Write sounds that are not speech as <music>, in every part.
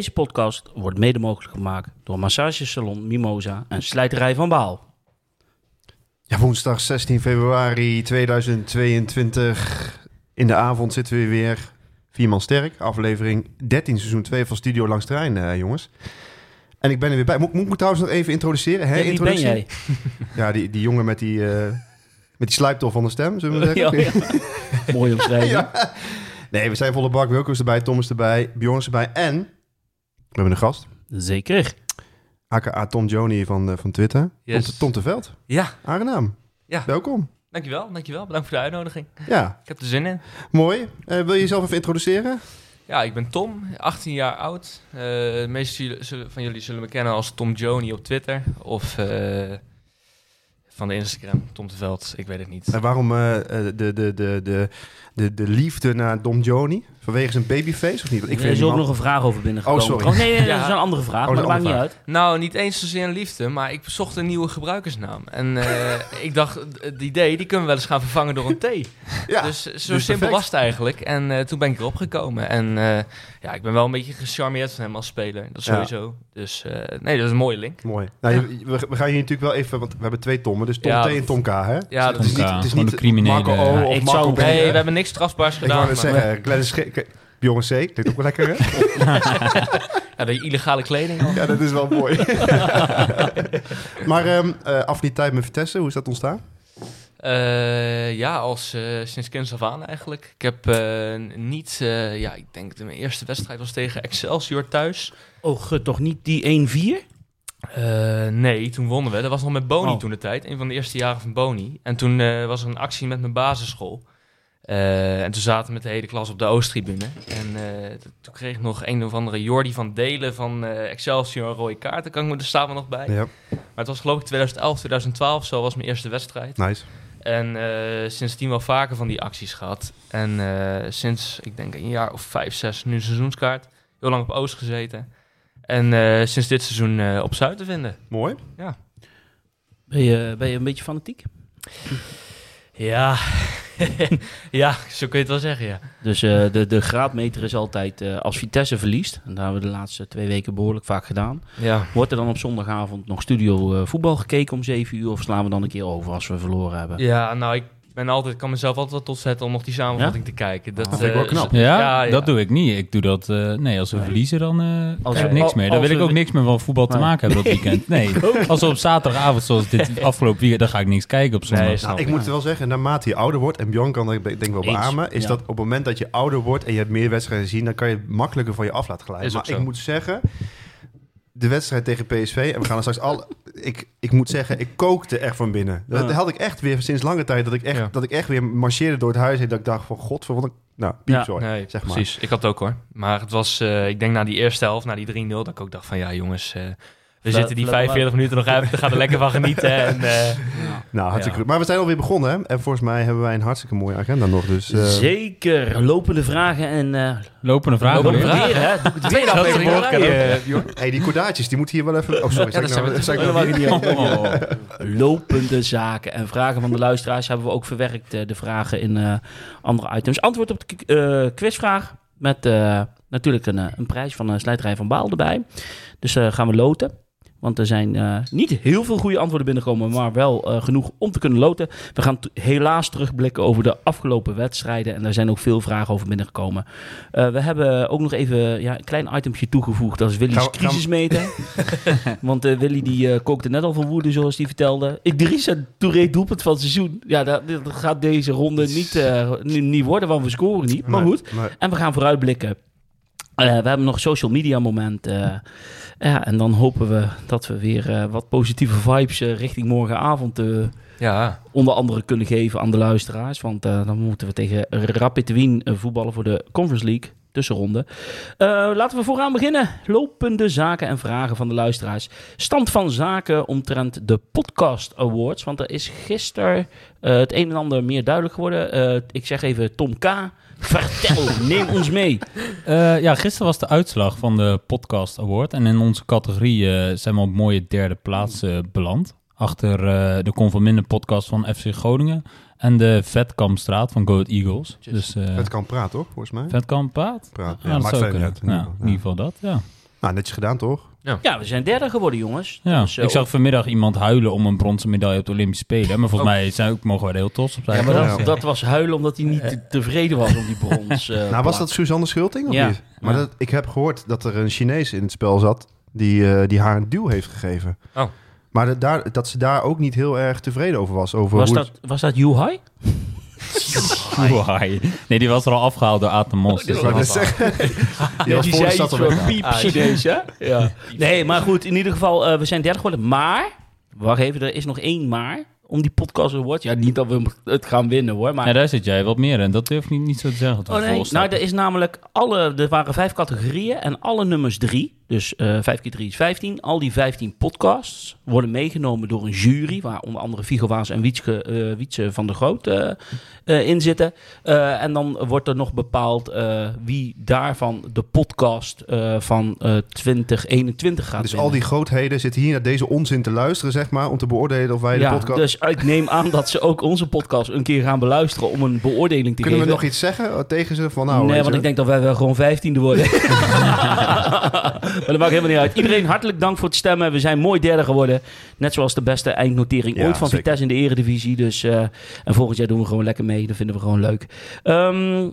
Deze podcast wordt mede mogelijk gemaakt door Massagesalon Mimosa en Slijterij van Baal. Ja, woensdag 16 februari 2022. In de avond zitten we weer. Vier man sterk. Aflevering 13, seizoen 2 van Studio Langs Terrein, eh, jongens. En ik ben er weer bij. Moet, moet ik me trouwens nog even introduceren? Hè, Ja, wie ben jij? <laughs> Ja, die, die jongen met die, eh met die sluiptol van de stem, zullen we zeggen? Ja, ja. Mooi. <laughs> Nee, we zijn volle bak. Wilco is erbij, Tom is erbij, Bjorn is erbij. En we hebben een gast. Zeker. AKA Tom Joni van, eh, van Twitter. Yes. Tom, Tom de Veld. Ja, Aangenaam. Ja. Welkom. dankjewel, dankjewel. Bedankt voor de uitnodiging. Ja, Ik heb er zin in. mooi. Eh, wil je jezelf even introduceren? Ja, ik ben Tom, 18 jaar oud. Eh, de meeste van jullie zullen me kennen als Tom Joni op Twitter. Of eh, van de Instagram, Tom de Veld. Ik weet het niet. En waarom de, de, de, de, de, de liefde naar Dom Joni? Vanwege zijn babyface of niet? Want Ik Ik er is ook man- nog een vraag over binnengekomen. Oh, sorry. Oh, nee, nee, Ja. dat is een andere vraag, Oh, maar dat maakt niet uit. Nou, niet eens zozeer een liefde, maar ik zocht een nieuwe gebruikersnaam. En eh, <laughs> ik dacht, het idee, die kunnen we wel eens gaan vervangen door een T. <laughs> Ja, dus zo dus simpel perfect. was het eigenlijk. En eh, toen ben ik erop gekomen. En eh, ja, ik ben wel een beetje gecharmeerd van hem als speler. Dat Ja. sowieso. Dus eh, nee, dat is een mooie link. mooi. Nou, je- we, we gaan hier natuurlijk wel even, want we hebben twee Tommen. Dus Tom Ja, T en Tom K, hè? Ja, het dat is Tom niet, K, het is niet de criminele- Marco O Ja, of ik Marco zou- B. Nee, we hebben niks strafbaars Ik gedaan. wou net maar- zeggen, Bjorn C. Klinkt ook wel lekker, hè? <laughs> Ja, de illegale kleding. al. Ja, dat is wel mooi. <laughs> maar ehm eh, affiniteit met Vitesse, hoe is dat ontstaan? Eh, ja, als, eh, sinds kinds af aan eigenlijk. Ik heb eh, niet, eh, ja, ik denk dat mijn eerste wedstrijd was tegen Excelsior thuis. Oh, toch niet die 1-4? Eh, nee, toen wonnen we. Dat was nog met Boni Oh. toen de tijd. Een van de eerste jaren van Boni. En toen eh, was er een actie met mijn basisschool. Eh, en toen zaten we met de hele klas op de Oosttribune. En eh, toen kreeg ik nog een of andere Jordi van Delen van eh, Excelsior een rode kaart. Daar kan ik me, staan we nog bij. Ja, Maar het was geloof ik 2011, 2012. Zo was mijn eerste wedstrijd. nice. En eh, sindsdien wel vaker van die acties gehad. En eh, sinds, ik denk een jaar of vijf, zes, nu een seizoenskaart. Heel lang op Oost gezeten. En eh, sinds dit seizoen eh, op Zuid te vinden. Mooi. Ben je, ben je een beetje fanatiek? Ja, <laughs> ja, zo kun je het wel zeggen, ja. Dus eh, de, de graadmeter is altijd eh, als Vitesse verliest. En dat hebben we de laatste twee weken behoorlijk vaak gedaan. Ja, Wordt er dan op zondagavond nog studio eh, voetbal gekeken om 7 uur? Of slaan we dan een keer over als we verloren hebben? ja nou, ik ben altijd, kan mezelf altijd wel tot zetten om nog die samenvatting te kijken. Dat Oh, vind ik wel eh, knap. Ja, ja. dat doe ik niet. Ik doe dat... eh, nee, als we Nee. verliezen, dan eh Als ik niks meer. Dan wil ik ook niks meer van voetbal te maken hebben dat weekend. Nee, <laughs> als we op zaterdagavond, zoals dit afgelopen weekend, dan ga ik niks kijken op zondag. Nee, Nou, ik ik. moet wel zeggen, naarmate je ouder wordt, en Bjorn kan dat denk ik wel beamen, is ja. dat op het moment dat je ouder wordt en je hebt meer wedstrijden gezien, dan kan je het makkelijker van je af laten glijden. Maar ik moet zeggen, de wedstrijd tegen PSV, en we gaan er straks al. <laughs> Ik, ik moet zeggen, ik kookte echt van binnen. Dat Ja. had ik echt weer sinds lange tijd, dat ik echt, Ja. dat ik echt weer marcheerde door het huis en dat ik dacht van, god, wat. Nou, piepzooi, Nee, zeg maar. precies. Ik had het ook hoor. Maar het was, eh, ik denk na die eerste helft, na die 3-0, dat ik ook dacht van ja jongens, eh, we zitten die fla- 45 minuten nog uit, we gaan er lekker van genieten. En, <laughs> eh, Nou, hartstikke Ja. goed. Maar we zijn alweer begonnen, hè? En volgens mij hebben wij een hartstikke mooie agenda nog, dus... eh, Zeker. Lopende vragen en... eh Lopende vragen Lopende vragen. weer, hè? Doe ik het Tweede weer. <laughs> aflevering eh, hey, die cordaatjes, die moeten hier wel even... Oh, sorry. Ja, dat nou, zijn we- nou <laughs> niet? Lopende zaken en vragen van de luisteraars hebben we ook verwerkt. de vragen in eh, andere items. Antwoord op de eh, quizvraag met eh, natuurlijk een, een prijs van een slijterij van Baal erbij. Dus eh, gaan we loten. Want er zijn eh, niet heel veel goede antwoorden binnengekomen, maar wel eh, genoeg om te kunnen loten. We gaan helaas terugblikken over de afgelopen wedstrijden. En daar zijn ook veel vragen over binnengekomen. Eh, we hebben ook nog even ja, een klein itemje toegevoegd. Dat is Willy's Gaan we-. <laughs> Want Willy die kookte net al van woede, zoals hij vertelde. Idrissa Touré doelpunt van het seizoen. Ja, dat, dat gaat deze ronde niet, eh, niet, niet worden, want we scoren niet. Maar Nee, goed. nee. En we gaan vooruitblikken. We hebben nog een social media moment. Ja, en dan hopen we dat we weer eh, wat positieve vibes eh, richting morgenavond eh, Ja, onder andere kunnen geven aan de luisteraars. Want dan moeten we tegen Rapid Wien voetballen voor de Conference League tussenronde. Eh, laten we vooraan beginnen. Lopende zaken en vragen van de luisteraars. Stand van zaken omtrent de Podcast Awards. Want er is gisteren het een en ander meer duidelijk geworden. Ik zeg even Tom K. Vertel, neem ons mee. Eh, ja, gisteren was de uitslag van de Podcast Award. En in onze categorie eh, zijn we op mooie derde plaats eh, beland. Achter eh, de van Minden podcast van FC Groningen. En de Vetkampstraat van Go Ahead Eagles. Dus eh kan praten, toch? Volgens mij. Vetkamp praat? Praat. Ja, Ja, dat maakt kunnen. uit. in ieder Ja, geval. in ieder geval dat, ja. Nou, netjes gedaan, toch? Ja, we zijn derde geworden, jongens. Ja, Dus, eh, ik zag vanmiddag iemand huilen om een bronzen medaille op de Olympische Spelen. Maar volgens mij zijn ook, mogen we er heel trots op zijn. Ja, maar dat, Ja. dat was huilen omdat hij niet te- tevreden was om die brons. <laughs> eh, nou, was dat Suzanne Schulting of Ja. niet? Maar Ja. dat, ik heb gehoord dat er een Chinees in het spel zat die, eh, die haar een duw heeft gegeven. Oh. Maar dat, daar, dat ze daar ook niet heel erg tevreden over was. Over Was hoe dat, was dat You High? <laughs> Nee, die was er al afgehaald door Aten Mos. Dus dat was. <laughs> Die <laughs> was die voor de zei stad iets al van weg. piep Chinees, hè? <laughs> Ja. Nee, maar goed, in ieder geval, eh, we zijn derde geworden. Maar, wacht even, er is nog één maar om die podcast award. Ja, niet dat we het gaan winnen, hoor. Maar Ja, daar zit jij wat meer in. Dat durf ik niet, niet zo te zeggen. Oh nee, nou er is namelijk alle, er waren vijf categorieën en alle nummers drie, dus eh vijf keer drie is 15, al die 15 podcasts worden meegenomen door een jury, waar onder andere Vigo Waas en Wietske, eh, Wietse van der Groot eh, in zitten. En dan wordt er nog bepaald wie daarvan de podcast van eh 2021 gaat Dus winnen. al die grootheden zitten hier naar deze onzin te luisteren, zeg maar, om te beoordelen of wij de ja, podcast... dus ik neem aan dat ze ook onze podcast een keer gaan beluisteren om een beoordeling te Kunnen we geven. nog iets zeggen tegen ze? Van, nou, nee, want ik denk dat wij wel gewoon vijftiende worden. <laughs> <laughs> maar dat maakt helemaal niet uit. Iedereen <laughs> hartelijk dank voor het stemmen. We zijn mooi derde geworden. Net zoals de beste eindnotering Ja, ooit van zeker. Vitesse in de eredivisie. Dus, eh, en volgend jaar doen we gewoon lekker mee. Dat vinden we gewoon leuk. Ehm,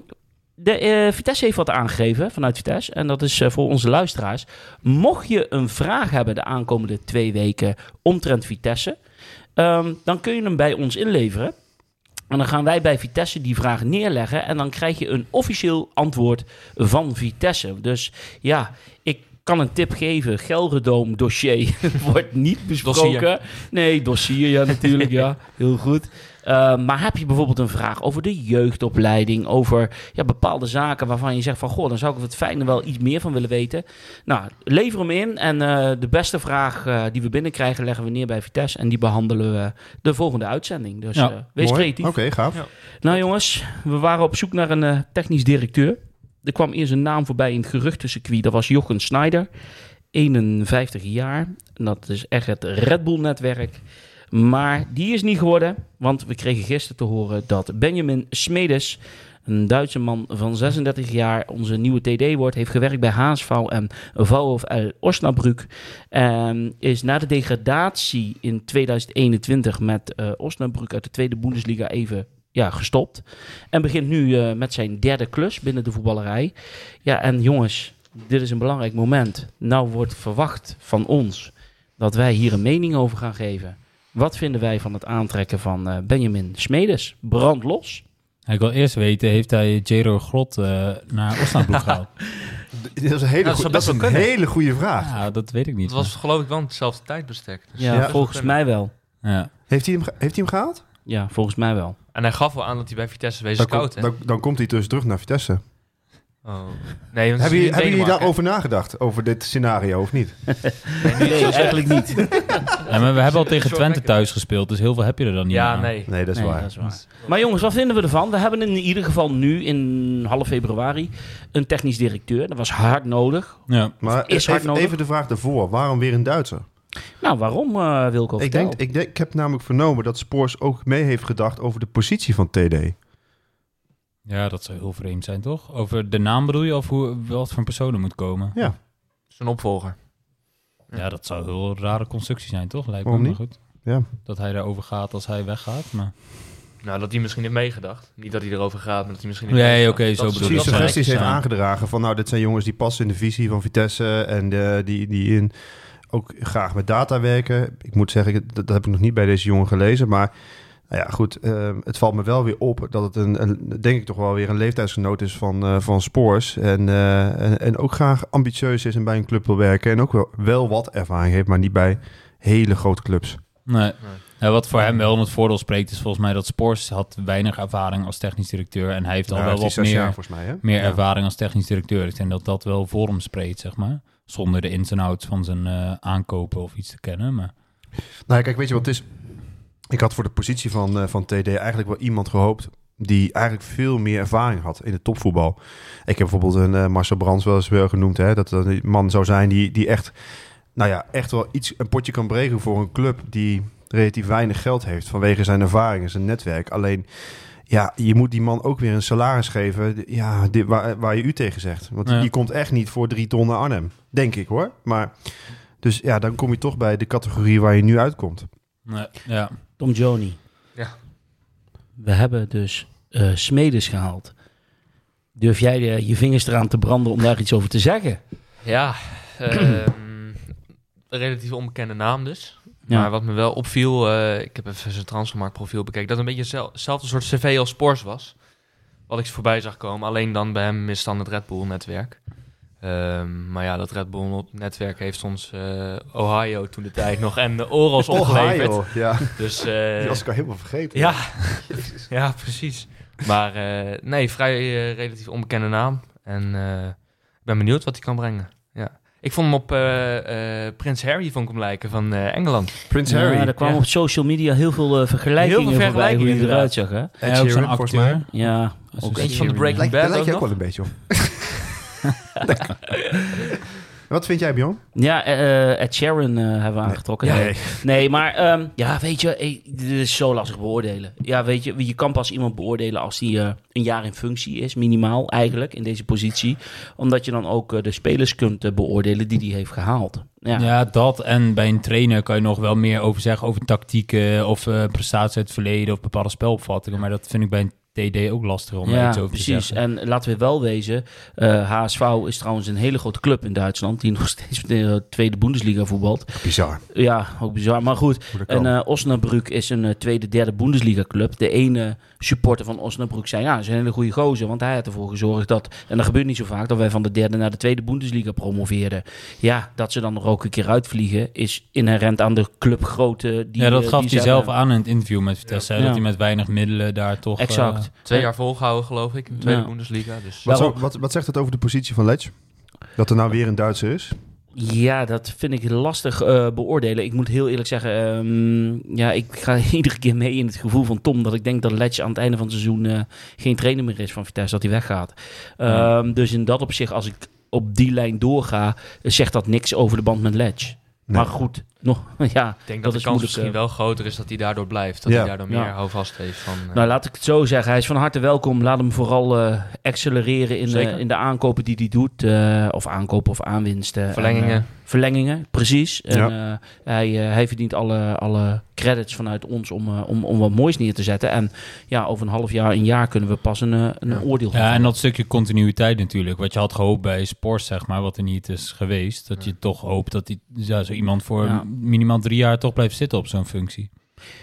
de, eh, Vitesse heeft wat aangegeven vanuit Vitesse. En dat is eh, voor onze luisteraars. Mocht je een vraag hebben de aankomende twee weken omtrent Vitesse... ehm, dan kun je hem bij ons inleveren. En dan gaan wij bij Vitesse die vraag neerleggen. En dan krijg je een officieel antwoord van Vitesse. Dus ja, ik kan een tip geven. Gelredoom dossier <laughs> wordt niet besproken. Dossier. Nee, dossier, ja natuurlijk, ja. <laughs> Heel goed. Uh, maar heb je bijvoorbeeld een vraag over de jeugdopleiding, over ja, bepaalde zaken waarvan je zegt van, goh, dan zou ik het fijne wel iets meer van willen weten. Nou, lever hem in en uh, de beste vraag uh, die we binnenkrijgen leggen we neer bij Vitesse en die behandelen we de volgende uitzending. Dus Ja, uh, wees mooi. creatief. Oké, gaaf. Ja. Nou jongens, we waren op zoek naar een uh, technisch directeur. Er kwam eerst een naam voorbij in het geruchtencircuit. Dat was Jochen Snyder, 51 jaar. En dat is echt het Red Bull-netwerk. Maar die is niet geworden, want we kregen gisteren te horen dat Benjamin Smedes, een Duitse man van 36 jaar, onze nieuwe TD wordt. Heeft gewerkt bij HSV en VfL Osnabrück. Um, is na de degradatie in 2021 met uh, Osnabrück uit de tweede Bundesliga even ja, gestopt. En begint nu uh, met zijn derde klus binnen de voetballerij. Ja, en jongens, dit is een belangrijk moment. Nou wordt verwacht van ons dat wij hier een mening over gaan geven. Wat vinden wij van het aantrekken van uh, Benjamin Smedes? Brand los. Ik wil eerst weten, heeft hij Jero Grot uh, naar Osnabrück <laughs> gehaald? Dat is een hele, Ja, dat goe- zou dat is best een hele goede vraag. Ja, dat weet ik niet. Het was geloof ik wel hetzelfde tijdbestek. Dus Ja, Ja. volgens mij wel. Ja. Heeft, hij hem, ge- heeft hij hem gehaald? Ja, volgens mij wel. En hij gaf wel aan dat hij bij Vitesse wezen Dan, scout. kom- dan, dan komt hij dus terug naar Vitesse. Oh. Nee, want Hebben jullie, hebben daarover nagedacht? Over dit scenario of niet? <laughs> Nee, eigenlijk niet. <laughs> Ja, maar we hebben al tegen Twente thuis gespeeld, dus heel veel heb je er dan niet Ja, aan. nee. Nee, dat is Nee, waar. dat is waar. Maar jongens, wat vinden we ervan? We hebben in ieder geval nu in half februari een technisch directeur. Dat was hard nodig. Ja. Maar Is hard even, nodig. even de vraag ervoor. Waarom weer een Duitser? Nou, waarom uh, Wilco? Ik, denk, ik, denk, ik heb namelijk vernomen dat Spoors ook mee heeft gedacht over de positie van TD. ja, dat zou heel vreemd zijn, toch? Over de naam bedoel je, of hoe, wat voor een persoon er moet komen? Ja. Zijn opvolger. Ja, dat zou een heel rare constructie zijn, toch? Lijkt me goed. Ja. Dat hij daarover gaat als hij weggaat, maar... Nou, dat hij misschien heeft meegedacht. Niet dat hij erover gaat, maar dat hij misschien heeft Nee, oké, Dat zo is- bedoel dat ik. zou suggesties heeft aangedragen van nou, dit zijn jongens die passen in de visie van Vitesse en eh, die, die in, ook graag met data werken. Ik moet zeggen, dat, dat heb ik nog niet bij deze jongen gelezen, maar nou ja, goed, eh, het valt me wel weer op dat het een, een denk ik toch wel weer een leeftijdsgenoot is van, eh, van Spoors en, eh, en, en ook graag ambitieus is en bij een club wil werken en ook wel, wel wat ervaring heeft, maar niet bij hele grote clubs. Nee. Ja, wat voor hem wel in het voordeel spreekt, is volgens mij dat Spors had weinig ervaring als technisch directeur. En hij heeft al Ja, wel wat jaar meer, mij, meer Ja. ervaring als technisch directeur. Ik denk dat dat wel voor hem spreekt, zeg maar. Zonder de ins en outs van zijn eh, aankopen of iets te kennen. Maar Nou, kijk, weet je wat het is? Ik had voor de positie van, eh, van TD eigenlijk wel iemand gehoopt die eigenlijk veel meer ervaring had in het topvoetbal. Ik heb bijvoorbeeld een eh, Marcel Brands wel eens wel genoemd, hè, dat dat een man zou zijn die, die echt, nou ja, echt wel iets, een potje kan breken voor een club die relatief weinig geld heeft vanwege zijn ervaring en zijn netwerk. Alleen, Ja, je moet die man ook weer een salaris geven. Ja, dit, waar, waar je u tegen zegt. Want Ja. die komt echt niet voor drie ton naar Arnhem. Denk ik hoor. Maar dus ja, dan kom je toch bij de categorie waar je nu uitkomt. Nee, ja. Tom Joni. Ja. We hebben dus eh Smedes gehaald. Durf jij eh, je vingers eraan te branden om daar iets over te zeggen? Ja, <clears throat> ehm, een relatief onbekende naam dus. Ja. Maar wat me wel opviel, eh, ik heb even zijn transfermarktprofiel bekeken, dat een beetje zel- hetzelfde soort cv als Spors was. Wat ik voorbij zag komen, alleen dan bij hem mist dan het Red Bull netwerk. Ehm, maar ja, dat Red Bull netwerk heeft ons eh, Ohio toen de tijd nog en de Oros <laughs> opgeleverd. Ohio, ja. Dus eh, Die was ik al helemaal vergeten. ja, ja, <laughs> precies. Maar nee, vrij relatief onbekende naam. En ik ben benieuwd wat hij kan brengen. Ja. Ik vond hem op eh, eh, Prins Harry vond ik hem lijken van eh, Engeland. Prins Ja, Harry. er kwamen Ja. op social media heel veel vergelijkingen Heel veel voorbij hoe hij vergelijkingen, eruit zag. Hè? Ed Ja, ook zo'n Sheeran, volgens mij. acteur. Ja, Als ook een Eentje van de. Breaking Lijkt, Bad daar lijkt je ook wel een beetje op. <laughs> <laughs> Wat vind jij, Bjorn? ja eh, Ed Sheeran eh, hebben we aangetrokken. Nee. Nee, maar ehm, ja, weet je, eh, dit is zo lastig beoordelen. Ja, weet je, je kan pas iemand beoordelen als die eh, een jaar in functie is, minimaal eigenlijk, in deze positie. Omdat je dan ook eh, de spelers kunt eh, beoordelen die die heeft gehaald. Ja, Ja. dat. En bij een trainer kan je nog wel meer over zeggen over tactieken of eh prestaties uit het verleden of bepaalde spelopvattingen. Maar dat vind ik bij een TD ook lastig om Ja, iets over te precies. zeggen. En laten we wel wezen, eh, HSV is trouwens een hele grote club in Duitsland, die <laughs> nog steeds de eh, tweede Bundesliga voetbalt. Bizar. Ja, ook bizar. Maar goed, En eh Osnabrück is een tweede, derde Bundesliga-club. De ene supporter van Osnabrück zei, ja, is een hele goede gozer. Want hij had ervoor gezorgd dat, en dat gebeurt niet zo vaak, dat wij van de derde naar de tweede Bundesliga promoveerden. Ja, dat ze dan er ook een keer uitvliegen, is inherent aan de clubgrootte. Die, ja, dat gaf die hij ze zelf aan in het interview met Vitesse. Ja. Dat hij met weinig middelen daar toch... Exact. Twee jaar volgehouden geloof ik, in de tweede Ja. Bundesliga. Dus wat, wat, wat zegt het over de positie van Ledge? Dat er nou weer een Duitser is? Ja, dat vind ik lastig eh, beoordelen. Ik moet heel eerlijk zeggen, ehm, ja, ik ga <laughs> iedere keer mee in het gevoel van Tom dat ik denk dat Letch aan het einde van het seizoen eh, geen trainer meer is van Vitesse, dat hij weggaat. Ehm, Dus in dat opzicht, als ik op die lijn doorga, zegt dat niks over de band met Letch. Nee. Maar goed, nog, <laughs> ja, ik denk dat de kans moeilijk, misschien eh. wel groter is dat hij daardoor blijft. Dat Ja. hij daardoor meer Ja. houvast heeft van... eh, Nou, laat ik het zo zeggen. Hij is van harte welkom. Laat hem vooral eh, accelereren in, eh, in de aankopen die hij doet. eh, of aankopen of aanwinsten. Verlengingen. En, verlengingen, precies. En, Ja. eh, hij, eh, hij verdient alle, alle credits vanuit ons om, eh, om, om wat moois neer te zetten. En ja, over een half jaar, een jaar kunnen we pas een, een Ja. oordeel Ja, en dat stukje continuïteit natuurlijk. Wat je had gehoopt bij Sport, zeg maar, wat er niet is geweest. Dat je toch hoopt dat die, ja, zo iemand voor Ja. minimaal drie jaar toch blijft zitten op zo'n functie.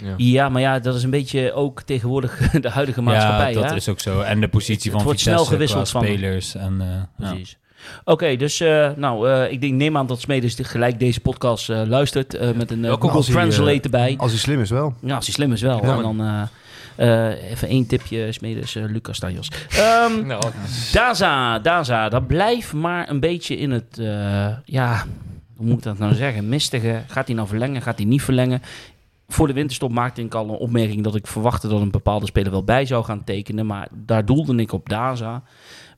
ja. Ja, maar ja, dat is een beetje ook tegenwoordig <laughs> de huidige maatschappij. ja, dat hè? is ook zo. En de positie Het van wordt Vitesse snel gewisseld qua van- spelers. En, eh, ja. Precies. Oké, dus eh, nou, eh, ik denk, neem aan dat Smedes gelijk deze podcast eh, luistert eh, met een uh, Google als hij, Translate erbij. Als hij slim is wel. Ja, als hij slim is wel. Ja, en dan eh, eh, even één tipje, Smedes, Lucas Stajos. Ehm <laughs> Nou, Daza, Daza, dat blijft maar een beetje in het, eh, ja, hoe moet ik dat nou zeggen, mistige. Gaat hij nou verlengen, gaat hij niet verlengen? Voor de winterstop maakte ik al een opmerking dat ik verwachtte dat een bepaalde speler wel bij zou gaan tekenen. Maar daar doelde ik op Daza.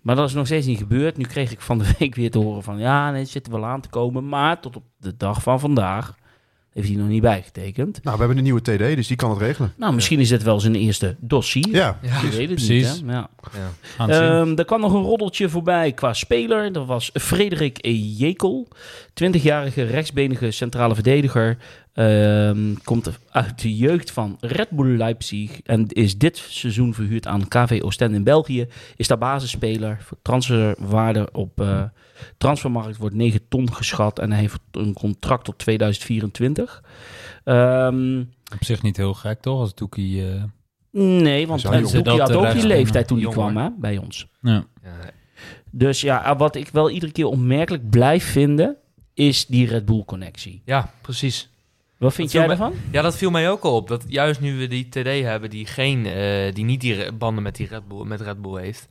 Maar dat is nog steeds niet gebeurd. Nu kreeg ik van de week weer te horen van ja, nee, het zit er wel aan te komen. Maar tot op de dag van vandaag heeft hij nog niet bijgetekend. Nou, we hebben een nieuwe TD, dus die kan het regelen. Nou, misschien is dit wel zijn eerste dossier. Ja, ja. Weet het Precies. niet, hè? Ja. Ja. Het. Ehm, er kwam nog een roddeltje voorbij qua speler. Dat was Frederik Jekel. 20-jarige rechtsbenige centrale verdediger. Ehm, komt uit de jeugd van Red Bull Leipzig. En is dit seizoen verhuurd aan KV Oostende in België. Is daar basisspeler. Voor transferwaarde op eh, transfermarkt wordt 9 ton geschat. En hij heeft een contract tot 2024. Ehm, Op zich niet heel gek, toch? Als Doekie... eh, nee, want. Doekie Dat had de ook die rechtsbener. leeftijd toen hij kwam hè, bij ons. ja. Ja, Dus ja, wat ik wel iedere keer opmerkelijk blijf vinden, is die Red Bull-connectie. ja, precies. Wat vind Dat jij daarvan? Ja, dat viel mij ook al op. Dat juist nu we die TD hebben die, geen, eh, die niet die banden met, die Red Bull, met Red Bull heeft.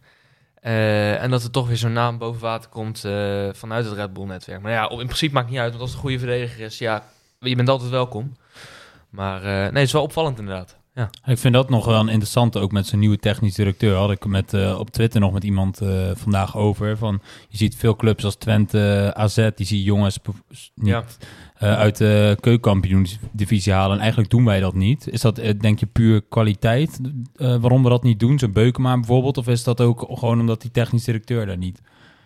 eh, en dat er toch weer zo'n naam boven water komt eh, vanuit het Red Bull-netwerk. Maar ja, op- in principe maakt het niet uit. Want als het een goede verdediger is, ja, je bent altijd welkom. Maar eh, nee, het is wel opvallend inderdaad. Ik vind dat nog wel een interessante, ook met zijn nieuwe technisch directeur. Had ik met, eh, op Twitter nog met iemand eh, vandaag over. Van, je ziet veel clubs als Twente, AZ, die zie jongens niet, Ja. Eh, uit de keukenkampioen-divisie halen. En eigenlijk doen wij dat niet. Is dat, eh, denk je, puur kwaliteit eh, waarom we dat niet doen? Zo'n Beukema bijvoorbeeld? Of is dat ook gewoon omdat die technisch directeur daar niet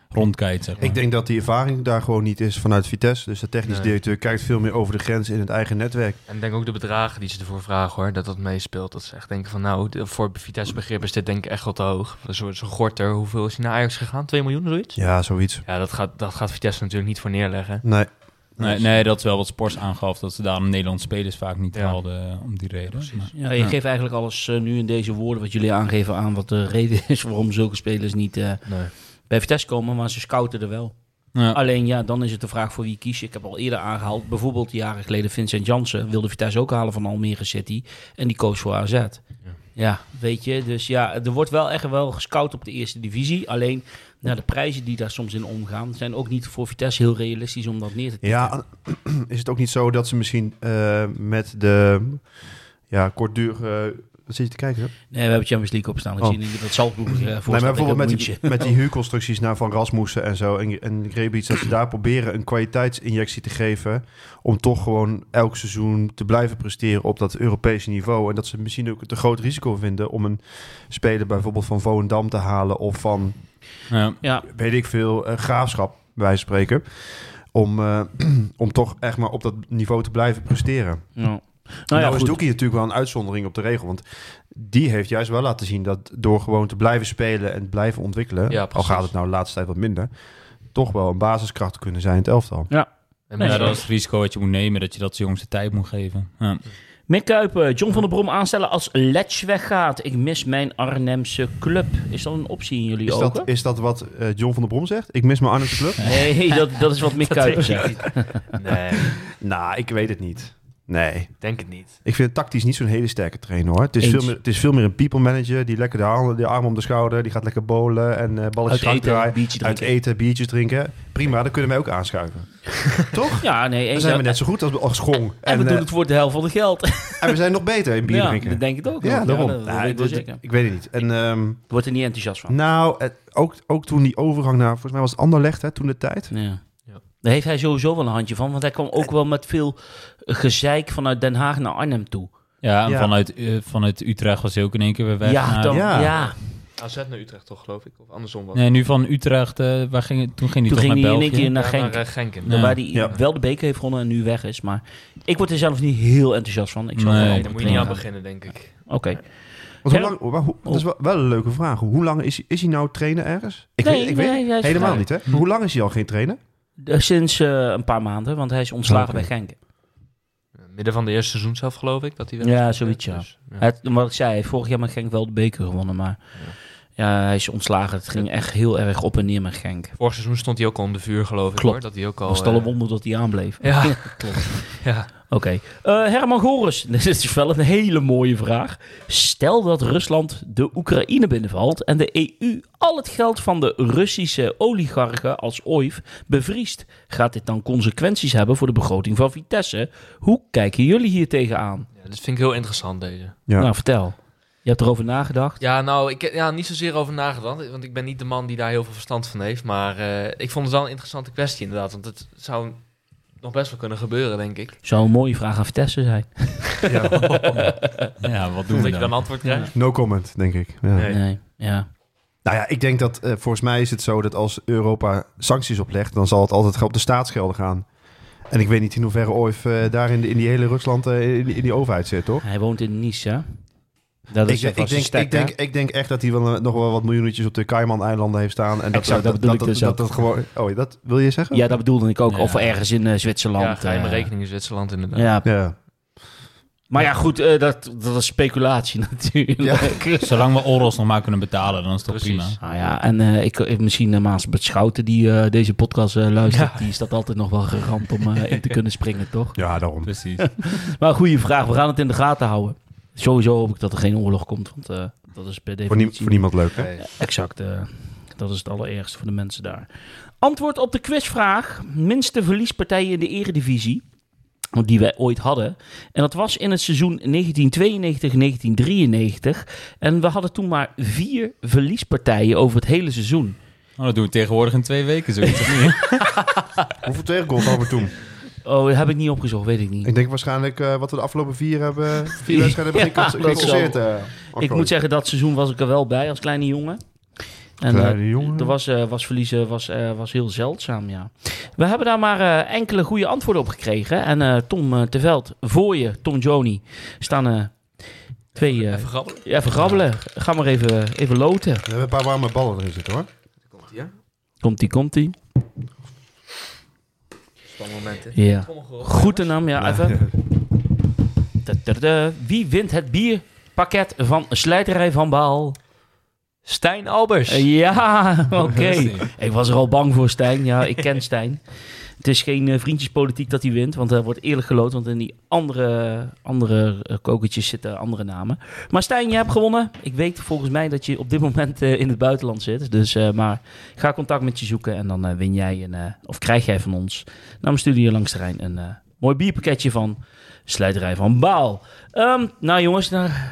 rondkijkt, zeg maar? Ik denk dat die ervaring daar gewoon niet is vanuit Vitesse. Dus de technisch Nee. directeur kijkt veel meer over de grens in het eigen netwerk. En ik denk ook de bedragen die ze ervoor vragen hoor, dat dat meespeelt. Dat ze echt denken van nou, voor Vitesse begrip is dit denk ik echt wel te hoog. Zo'n zo gorter, hoeveel is hij naar Ajax gegaan? 2 miljoen zoiets? Ja, zoiets. Ja, dat gaat, dat gaat Vitesse natuurlijk niet voor neerleggen. Nee. Nee, nee, dat is wel wat Spors aangaf. Dat ze daarom Nederlandse spelers vaak niet Ja. haalden eh, om die reden. Maar- Ja, je Ja. geeft eigenlijk alles eh, nu in deze woorden wat jullie aangeven aan wat de <laughs> reden is waarom zulke spelers niet eh, Nee. bij Vitesse komen, maar ze scouten er wel. Ja. Alleen ja, dan is het de vraag voor wie kies je. Ik heb al eerder aangehaald, bijvoorbeeld jaren geleden Vincent Jansen wilde Vitesse ook halen van Almere City en die koos voor AZ. Ja. weet je, dus ja, er wordt wel echt wel gescout op de eerste divisie. Alleen nou, de prijzen die daar soms in omgaan zijn ook niet voor Vitesse heel realistisch om dat neer te tikken. Ja, <clears throat> is het ook niet zo dat ze misschien eh, met de ja, kortdurige... Wat zit je te kijken? hè? Nee, we hebben Champions League opstaan. Ik Oh. zie niet dat Salzburg uh, Nee, maar bijvoorbeeld met die, met die <laughs> huurconstructies naar Van Rasmussen en zo en, en Rebic, dat ze daar <clears throat> proberen een kwaliteitsinjectie te geven om toch gewoon elk seizoen te blijven presteren op dat Europese niveau. En dat ze misschien ook te groot risico vinden om een speler bijvoorbeeld van Volendam te halen of van, Ja. Ja, weet ik veel, eh, Graafschap, van spreken. Om, eh, <clears throat> om toch echt maar op dat niveau te blijven presteren. nou, Nou, nou ja, is. Doekie natuurlijk wel een uitzondering op de regel. Want die heeft juist wel laten zien dat door gewoon te blijven spelen en te blijven ontwikkelen, Ja, al gaat het nou de laatste tijd wat minder, toch wel een basiskracht kunnen zijn in het elftal. En Nee, ja, misschien- dat is het risico wat je moet nemen, dat je dat de jongens de tijd moet geven. Ja. Mick Kuipen, John van der Brom aanstellen als Letch weggaat. Ik mis mijn Arnhemse club. Is dat een optie in jullie Is ogen? dat, is dat wat eh, John van der Brom zegt? Ik mis mijn Arnhemse club? Nee, <laughs> dat, dat is wat Mick Kuipen zegt. <laughs> Nee, <laughs> nou, ik weet het niet. Nee. ik denk het niet. Ik vind het tactisch niet zo'n hele sterke trainer hoor. Het is, Eens. veel meer, het is veel meer een people manager die lekker de, handen, de arm om de schouder, die gaat lekker bowlen en eh balletjes Uit eten, draaien. biertje Uit eten, biertjes drinken. Prima, dan kunnen wij ook aanschuiven. <laughs> Toch? Ja, nee. Dan zijn we net zo goed als, als Gong. En we eh, doen het voor de helft van het geld. <laughs> En we zijn nog beter in bier ja, drinken. dat denk ik ook. Ja, daarom. dat, dat Nou, weet ik weet het niet. En ehm, Ik word er niet enthousiast van. nou, het, ook, ook toen die overgang naar, volgens mij was het Anderlecht, hè, toen de tijd. Ja. Daar heeft hij sowieso wel een handje van. Want hij kwam ook wel met veel gezeik vanuit Den Haag naar Arnhem toe. Ja, en Ja. Vanuit, eh, vanuit Utrecht was hij ook in één keer weer weg. ja, naar- dan, Ja. ja. AZ naar Utrecht toch, geloof ik? Of andersom was Nee, nu van Utrecht, eh, waar ging, toen ging hij Toen toch ging naar hij in één keer naar Ja, Genk. naar, eh, Genk Ja. Waar hij Ja. wel de beker heeft gewonnen en nu weg is. Maar ik word er zelf niet heel enthousiast van. Ik zal Nee, daar moet je niet aan beginnen, denk ik. Oké. Want hoe lang, hoe- dat is wel, wel een leuke vraag. Hoe lang is, hij- is hij nou trainer ergens? Ik Nee, weet, ik nee, weet helemaal niet, hè? Maar hoe lang is hij al geen trainer? Sinds eh, een paar maanden, want hij is ontslagen bij Genk. Midden van de eerste seizoen zelf, geloof ik, dat hij weg Ja, is. zoiets, ja. Dus, ja. Het, wat ik zei, vorig jaar met Genk wel de beker gewonnen, maar ja. hij is ontslagen. Het ging echt heel erg op en neer met Genk. Vorig seizoen stond hij ook al om de vuur, geloof ik. Klopt. Hoor, dat hij ook al... Het was het al een eh, wonder dat hij aanbleef. Ja, <laughs> Klopt. ja. Oké. Eh, Herman Goris, <laughs> dit is wel een hele mooie vraag. Stel dat Rusland de Oekraïne binnenvalt en de EU al het geld van de Russische oligarchen als OIF bevriest. Gaat dit dan consequenties hebben voor de begroting van Vitesse? Hoe kijken jullie hier tegenaan? ja, dat vind ik heel interessant, deze. Ja. Nou, vertel. Je hebt erover nagedacht? Ja, nou, ik heb ja, niet zozeer over nagedacht, want ik ben niet de man die daar heel veel verstand van heeft. Maar eh, ik vond het wel een interessante kwestie inderdaad, want het zou nog best wel kunnen gebeuren, denk ik. Zou een mooie vraag aan Vitesse zijn. <laughs> Ja. <laughs> Ja, wat doen Dat je dan antwoord krijgt. No comment, denk ik. Ja. Nee. Nee, ja. Nou ja, ik denk dat eh, volgens mij is het zo dat als Europa sancties oplegt, dan zal het altijd op de staatsgelden gaan. En ik weet niet in hoeverre OIF eh, daar in, de- in die hele Rusland eh, in, die- in die overheid zit, toch? Hij woont in Nice, hè? Dat Ik, is denk- ik, denk, stek, ik, denk, ik denk echt dat hij wel, eh, nog wel wat miljoenetjes op de Cayman-eilanden heeft staan. En dat, Exact, dat, dat bedoel dat, ik dus dat, ook. dat gewoon. Oh, dat wil je zeggen? Ja, dat bedoelde ik ook. Ja. Of ergens in eh, Zwitserland. Ja, geheime eh, rekening in Zwitserland inderdaad. Ja, Ja. maar ja, goed, eh, dat, dat is speculatie <laughs> natuurlijk. <laughs> Zolang we Oros nog maar kunnen betalen, dan is het toch prima. Nou ja, en eh, ik, ik, misschien uh, Maas Schouten die eh, deze podcast eh, luistert, die staat altijd nog wel geramd om eh, in te <laughs> kunnen springen, toch? Ja, daarom. Precies. Maar goede vraag, we gaan het in de gaten houden. Sowieso hoop ik dat er geen oorlog komt, want eh, dat is per Voor, definitie... nie- voor niemand leuk, hè? Exact, eh, dat is het allerergste voor de mensen daar. Antwoord op de quizvraag. Minste verliespartijen in de eredivisie. die wij ooit hadden. En dat was in het seizoen 1992-1993. En we hadden toen maar vier verliespartijen over het hele seizoen. Oh, dat doen we tegenwoordig in twee weken zoiets. of niet? <laughs> Hoeveel tegengoals hadden we toen? Oh, dat heb ik niet opgezocht, weet ik niet. Ik denk waarschijnlijk eh, wat we de afgelopen vier hebben... <laughs> Vier wedstrijden hebben Ja, gecasseerd. zal. eh, Ik moet zeggen, dat seizoen was ik er wel bij als kleine jongen. En, Kleine eh, jongen. Er was, was verliezen was, eh, was heel zeldzaam, ja. We hebben daar maar eh, enkele goede antwoorden op gekregen. En eh, Tom uh, Terveld, voor je, Tom Joni, staan eh, twee... eh, Even grabbelen. ja, even grabbelen. Ga maar even, even loten. We hebben een paar warme ballen erin zitten hoor. Komt ie, hè? Komt-ie, komt-ie. Spannendmomenten. Ja. Goed naam, ja, even. Wie wint het bierpakket van Slijterij van Baal? Stijn Albers. Ja, <laughs> oké. Ik was er al bang voor, Stijn. Ja, ik ken Stijn. Het is geen eh, vriendjespolitiek dat hij wint, want er wordt eerlijk geloot. Want in die andere, andere eh, kokertjes zitten andere namen. Maar Stijn, je hebt gewonnen. Ik weet volgens mij dat je op dit moment eh, in het buitenland zit. Dus, maar ik ga contact met je zoeken en dan win jij een, of krijg jij van ons naar mijn studie langs de Rijn een mooi bierpakketje van Slijterij van Baal. Ehm, nou jongens,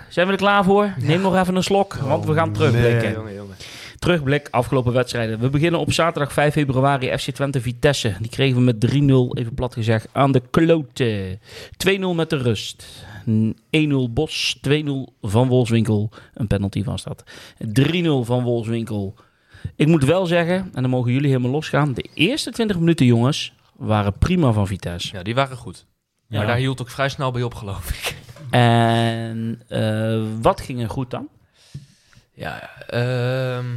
zijn we er klaar voor? Neem nog even een slok, want we gaan terugblikken. nee. Jongen, jongen. Terugblik, afgelopen wedstrijden. We beginnen op zaterdag 5 februari FC Twente Vitesse. Die kregen we met 3-0, even plat gezegd, aan de klote. 2-0 met de rust. 1-0 Bos, 2-0 van Wolfswinkel. Een penalty was dat. 3-0 van Wolfswinkel. Ik moet wel zeggen, en dan mogen jullie helemaal losgaan. De eerste 20 minuten, jongens, waren prima van Vitesse. Ja, die waren goed. Ja. Maar daar hield ook vrij snel bij op, geloof ik. En eh, wat ging er goed dan? Ja, ehm,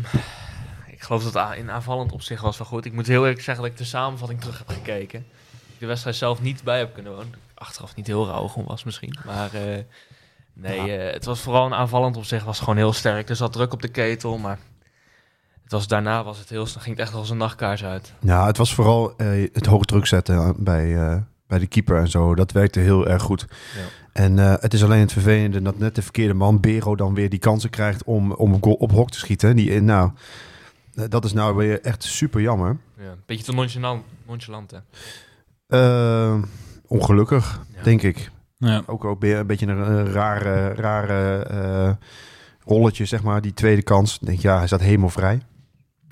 ik geloof dat in aanvallend opzicht was wel goed. Ik moet heel eerlijk zeggen dat ik de samenvatting terug heb gekeken. Ik de wedstrijd zelf niet bij heb kunnen wonen. Achteraf niet heel rauw was misschien. Maar eh, nee, eh, het was vooral een aanvallend opzicht was gewoon heel sterk. Er zat druk op de ketel, maar het was, daarna was het heel, snel- ging het echt als een nachtkaars uit. Ja, het was vooral eh, het hoog druk zetten bij, eh, bij de keeper en zo. Dat werkte heel erg goed. Ja. En eh, het is alleen het vervelende dat net de verkeerde man, Bero, dan weer die kansen krijgt om, om op, goal- op hok te schieten. Die, eh, nou, eh, dat is nou weer echt super jammer. Ja, een beetje te nonchalant, nonchalant hè. Ongelukkig, Ja. denk ik. Ja. Ook, ook weer een beetje een rare, rare eh, rolletje, zeg maar. Die tweede kans. Ik denk, ja, hij staat helemaal vrij.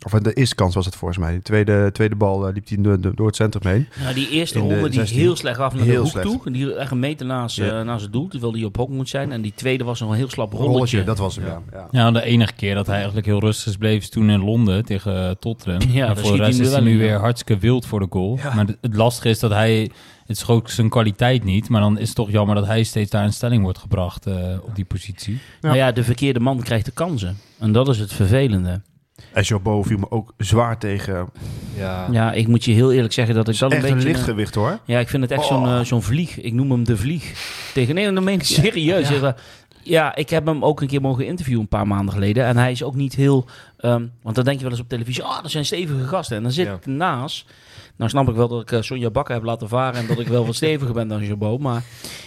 Of de eerste kans was het volgens mij. De tweede, tweede bal eh, liep hij door, door het centrum heen. Nou, die eerste ronde die 16. heel slecht af naar Heel de hoek slecht. toe. Die echt een meter naast, Ja. eh, naast het doel, terwijl die op hok moet zijn. En die tweede was nog een heel slap rolletje. Rolletje, dat was hem, ja. ja. Ja, de enige keer dat hij eigenlijk heel rustig is bleef is toen in Londen tegen eh, Tottenham. Ja, daar en voor de hij rest is hij nu weer hartstikke wild voor de goal. Maar het, lastige is dat hij, het is ook zijn kwaliteit niet, maar dan is het toch jammer dat hij steeds daar in stelling wordt gebracht eh, op die positie. Ja. Nou ja, de verkeerde man krijgt de kansen. En dat is het vervelende. En Jobbo viel me ook zwaar tegen. Ja. Ja, ik moet je heel eerlijk zeggen dat ik dat een Echt een beetje... lichtgewicht hoor. ja, ik vind het echt zo'n Oh. eh, zo'n vlieg. Ik noem hem de vlieg. Tegen nee, dan meen ik serieus. Ja. ja, ik heb hem ook een keer mogen interviewen een paar maanden geleden. En hij is ook niet heel... ehm, want dan denk je wel eens op televisie... Ah, dat zijn stevige gasten. En dan zit Ja. naast... Nou snap ik wel dat ik eh, Sonja Bakker heb laten varen... en dat ik wel wat <laughs> steviger ben dan Jabot. Maar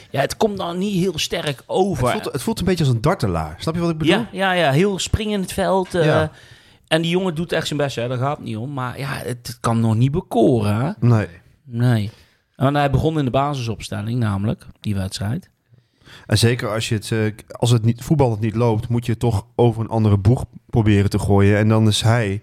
ja, het komt dan niet heel sterk over. Het voelt, het voelt een beetje als een dartelaar. Snap je wat ik bedoel? Ja, ja, ja, heel springen in het veld. eh, Ja. En die jongen doet echt zijn best, hè. daar gaat het niet om. Maar ja, het kan nog niet bekoren. Hè? Nee. Nee. En hij begon in de basisopstelling, namelijk, die wedstrijd. En zeker als, je het, eh, als het niet, voetbal het niet loopt, moet je het toch over een andere boeg proberen te gooien. En dan is hij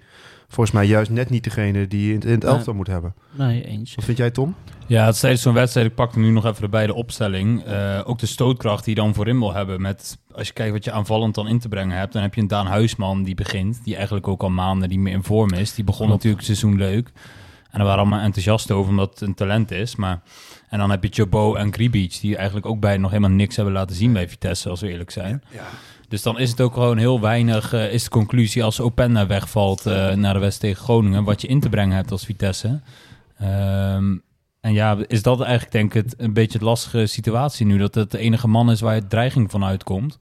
volgens mij juist net niet degene die je in het, in het Nee. elftal moet hebben. Nee, eens. Wat vind jij, Tom? Ja, het is tijdens zo'n wedstrijd, ik pak nu nog even erbij de opstelling. Eh, ook de stootkracht die je dan voorin wil hebben. Met, als je kijkt wat je aanvallend dan in te brengen hebt, dan heb je een Daan Huisman die begint. Die eigenlijk ook al maanden niet meer in vorm is. Die begon Klopt. natuurlijk het seizoen leuk. En daar waren allemaal enthousiast over omdat het een talent is. Maar, en dan heb je Jobo en Gribic, die eigenlijk ook bij nog helemaal niks hebben laten zien bij Vitesse, als we eerlijk zijn. Dus dan is het ook gewoon heel weinig, eh, is de conclusie als Openda wegvalt eh, naar de West tegen Groningen, wat je in te brengen hebt als Vitesse. Ehm, en ja, is dat eigenlijk denk ik het, een beetje de lastige situatie nu, dat het de enige man is waar het dreiging van uitkomt.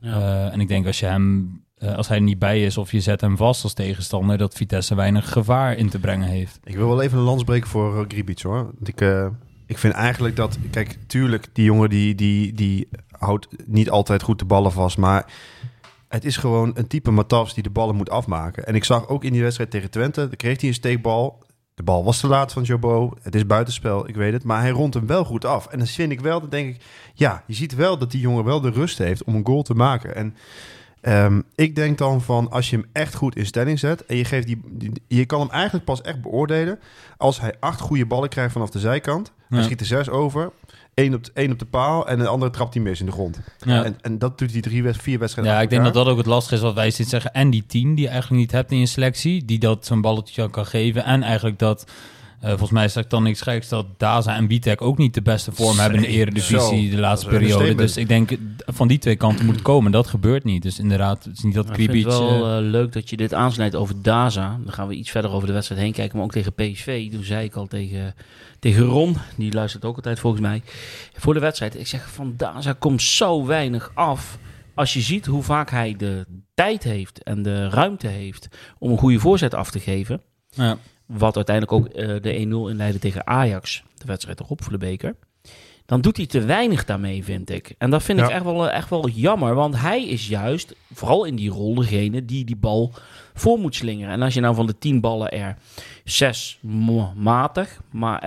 Ja. Eh, en ik denk als je hem, eh, als hij er niet bij is of je zet hem vast als tegenstander, dat Vitesse weinig gevaar in te brengen heeft. Ik wil wel even een lans breken voor Gribic hoor. Want ik, ik vind eigenlijk dat, kijk, tuurlijk, die jongen die, die, die houdt niet altijd goed de ballen vast. Maar het is gewoon een type Matas die de ballen moet afmaken. En ik zag ook in die wedstrijd tegen Twente, dan kreeg hij een steekbal. De bal was te laat van Jobo. Het is buitenspel, ik weet het. Maar hij rondt hem wel goed af. En dan vind ik wel, dan denk ik... Ja, je ziet wel dat die jongen wel de rust heeft om een goal te maken. En ehm, ik denk dan van, als je hem echt goed in stelling zet... en je, geeft die, die- je kan hem eigenlijk pas echt beoordelen... als hij acht goede ballen krijgt vanaf de zijkant. Hij schiet er zes over. Eén op, de, één op de paal en de andere trapt hij mis in de grond. Ja. En, en dat doet hij drie, vier wedstrijden Ja, ik denk dat dat ook het lastige is wat wij steeds zeggen. En die tien die je eigenlijk niet hebt in je selectie, die dat zo'n balletje kan geven. En eigenlijk dat, eh, volgens mij is dat dan niks geks, dat Daza en Witek ook niet de beste vorm hebben in de eredivisie zo. de laatste periode. Dus ik denk, eh, van die twee kanten moet het komen. Dat gebeurt niet. Dus inderdaad, het is niet dat Maar ik vind Kribic... het wel eh, leuk dat je dit aansnijdt over Daza. Dan gaan we iets verder over de wedstrijd heen kijken. Maar ook tegen PSV. Toen zei ik al tegen, tegen Ron. Die luistert ook altijd volgens mij. Voor de wedstrijd. Ik zeg van Daza komt zo weinig af. Als je ziet hoe vaak hij de tijd heeft en de ruimte heeft om een goede voorzet af te geven. ja. Wat uiteindelijk ook eh, de 1-0 inleidde tegen Ajax. De wedstrijd erop voor de beker. Dan doet hij te weinig daarmee, vind ik. En dat vind ik echt wel, eh, echt wel jammer. Want hij is juist, vooral in die rol, degene die die bal voor moet slingeren. En als je nou van de tien ballen er zes matig, maar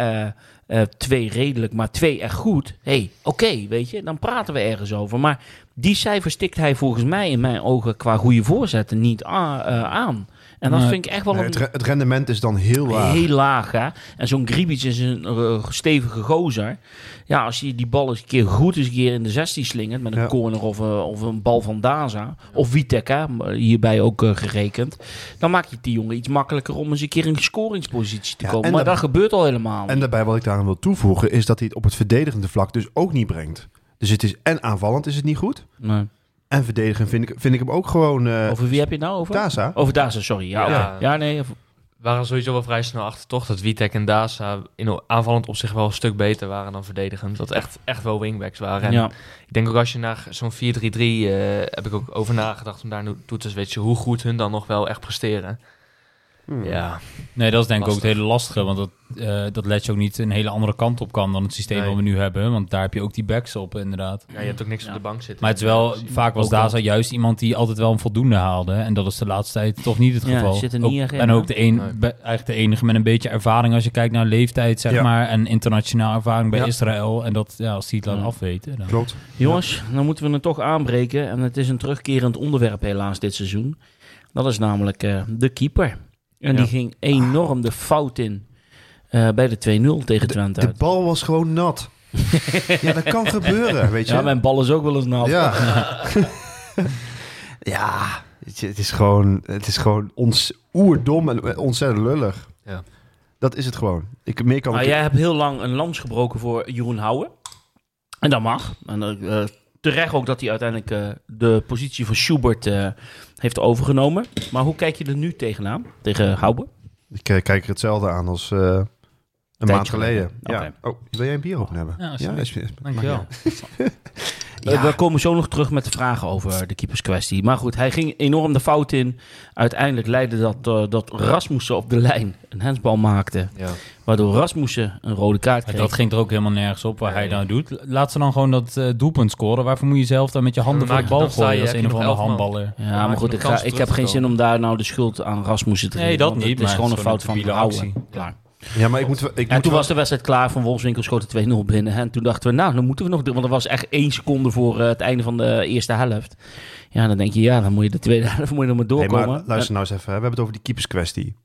eh, twee redelijk, maar twee echt goed. Hé, hey, oké, weet je, dan praten we ergens over. Maar die cijfers stikt hij volgens mij in mijn ogen qua goede voorzetten niet aan. En dat vind ik echt wel een... het, het rendement is dan heel laag. Heel laag, hè? En zo'n Gribic is een eh, stevige gozer. Ja, als je die bal eens een keer goed eens een keer in de 16 slingert... met een Ja. corner of, eh, of een bal van Daza... of Witek, hè? hierbij ook eh, gerekend... dan maak je het die jongen iets makkelijker... om eens een keer in een scoringspositie te Ja, komen. en Maar dat- gebeurt al helemaal En daarbij wat ik daaraan wil toevoegen... is dat hij het op het verdedigende vlak dus ook niet brengt. Dus het is en aanvallend is het niet goed... Nee. En verdedigend vind ik, vind ik hem ook gewoon... eh Over wie heb je het nou over? Daza. Over Daza, sorry. Ja, Ja. oké. ja nee. of- We waren sowieso wel vrij snel achter toch dat Witek en Daza in aanvallend op zich wel een stuk beter waren dan verdedigend. Dat echt, echt wel wingbacks waren. En ja. ik denk ook als je naar zo'n 4-3-3 eh, heb ik ook over nagedacht om daar toe te switchen. Hoe goed hun dan nog wel echt presteren. Hmm. Ja, Nee, dat is denk ik ook het hele lastige. Want dat, eh dat Letje ook niet een hele andere kant op kan dan het systeem Nee. wat we nu hebben. Want daar heb je ook die backs op, inderdaad. ja, je hebt ook niks Ja. op de bank zitten. Maar het is wel, vaak was. Daza juist iemand die altijd wel een voldoende haalde. En dat is de laatste tijd toch niet het Ja, geval. zit er niet Ook- in, en ook de, een, Nee. be- eigenlijk de enige met een beetje ervaring als je kijkt naar leeftijd, zeg Ja. maar. En internationaal ervaring bij Ja. Israël. En dat, ja, als die het laat Ja. afweten. Dan. Klopt. Jongens, dan moeten we het toch aanbreken. En het is een terugkerend onderwerp helaas dit seizoen. Dat is namelijk eh, de keeper. En Ja. die ging enorm de fout in eh, bij de 2-0 tegen Twente. De bal was gewoon nat. <laughs> ja, dat kan gebeuren, weet je. Ja, mijn bal is ook wel eens nat. Ja. <laughs> ja, het is gewoon, het is gewoon ons, oerdom en ontzettend lullig. Ja. Dat is het gewoon. Ik, meer kan Maar ik- jij hebt heel lang een lans gebroken voor Jeroen Houwen. En dat mag. En eh, eh, terecht ook dat hij uiteindelijk eh, de positie van Schubert eh, heeft overgenomen. Maar hoe kijk je er nu tegenaan? Tegen Houwen? ik eh, kijk er hetzelfde aan als eh, een maand geleden. geleden. Ja. Oh, wil jij een bier open hebben? Ja, alsjeblieft. is, is- Dankjewel. Eh, we komen zo nog terug met de vragen over de keeperskwestie. Maar goed, hij ging enorm de fout in. Uiteindelijk leidde dat eh, dat Rasmussen op de lijn een hensbal maakte. Ja. Waardoor Rasmussen een rode kaart kreeg. dat ging er ook helemaal nergens op waar Nee. hij nou doet. Laat ze dan gewoon dat eh, doelpunt scoren. Waarvoor moet je zelf dan met je handen voor de bal gooien als een je of nog andere handballer? ja, maar goed, ik, ga, ik heb geen zin om daar nou de schuld aan Rasmussen te Nee, geven. dat want niet, Het is gewoon een fout van Houwen. actie. Klaar. Ja, maar ik moet... Ik En moet toen wel- was de wedstrijd klaar. Van Wolfswinkel schoot de 2-0 binnen. En toen dachten we, nou, dan moeten we nog... Want er was echt één seconde voor eh, het einde van de eerste helft. Ja, dan denk je, ja, dan moet je de tweede <laughs> helft moet je nog maar doorkomen. maar luister nou eens even. hè. We hebben het over die keeperskwestie.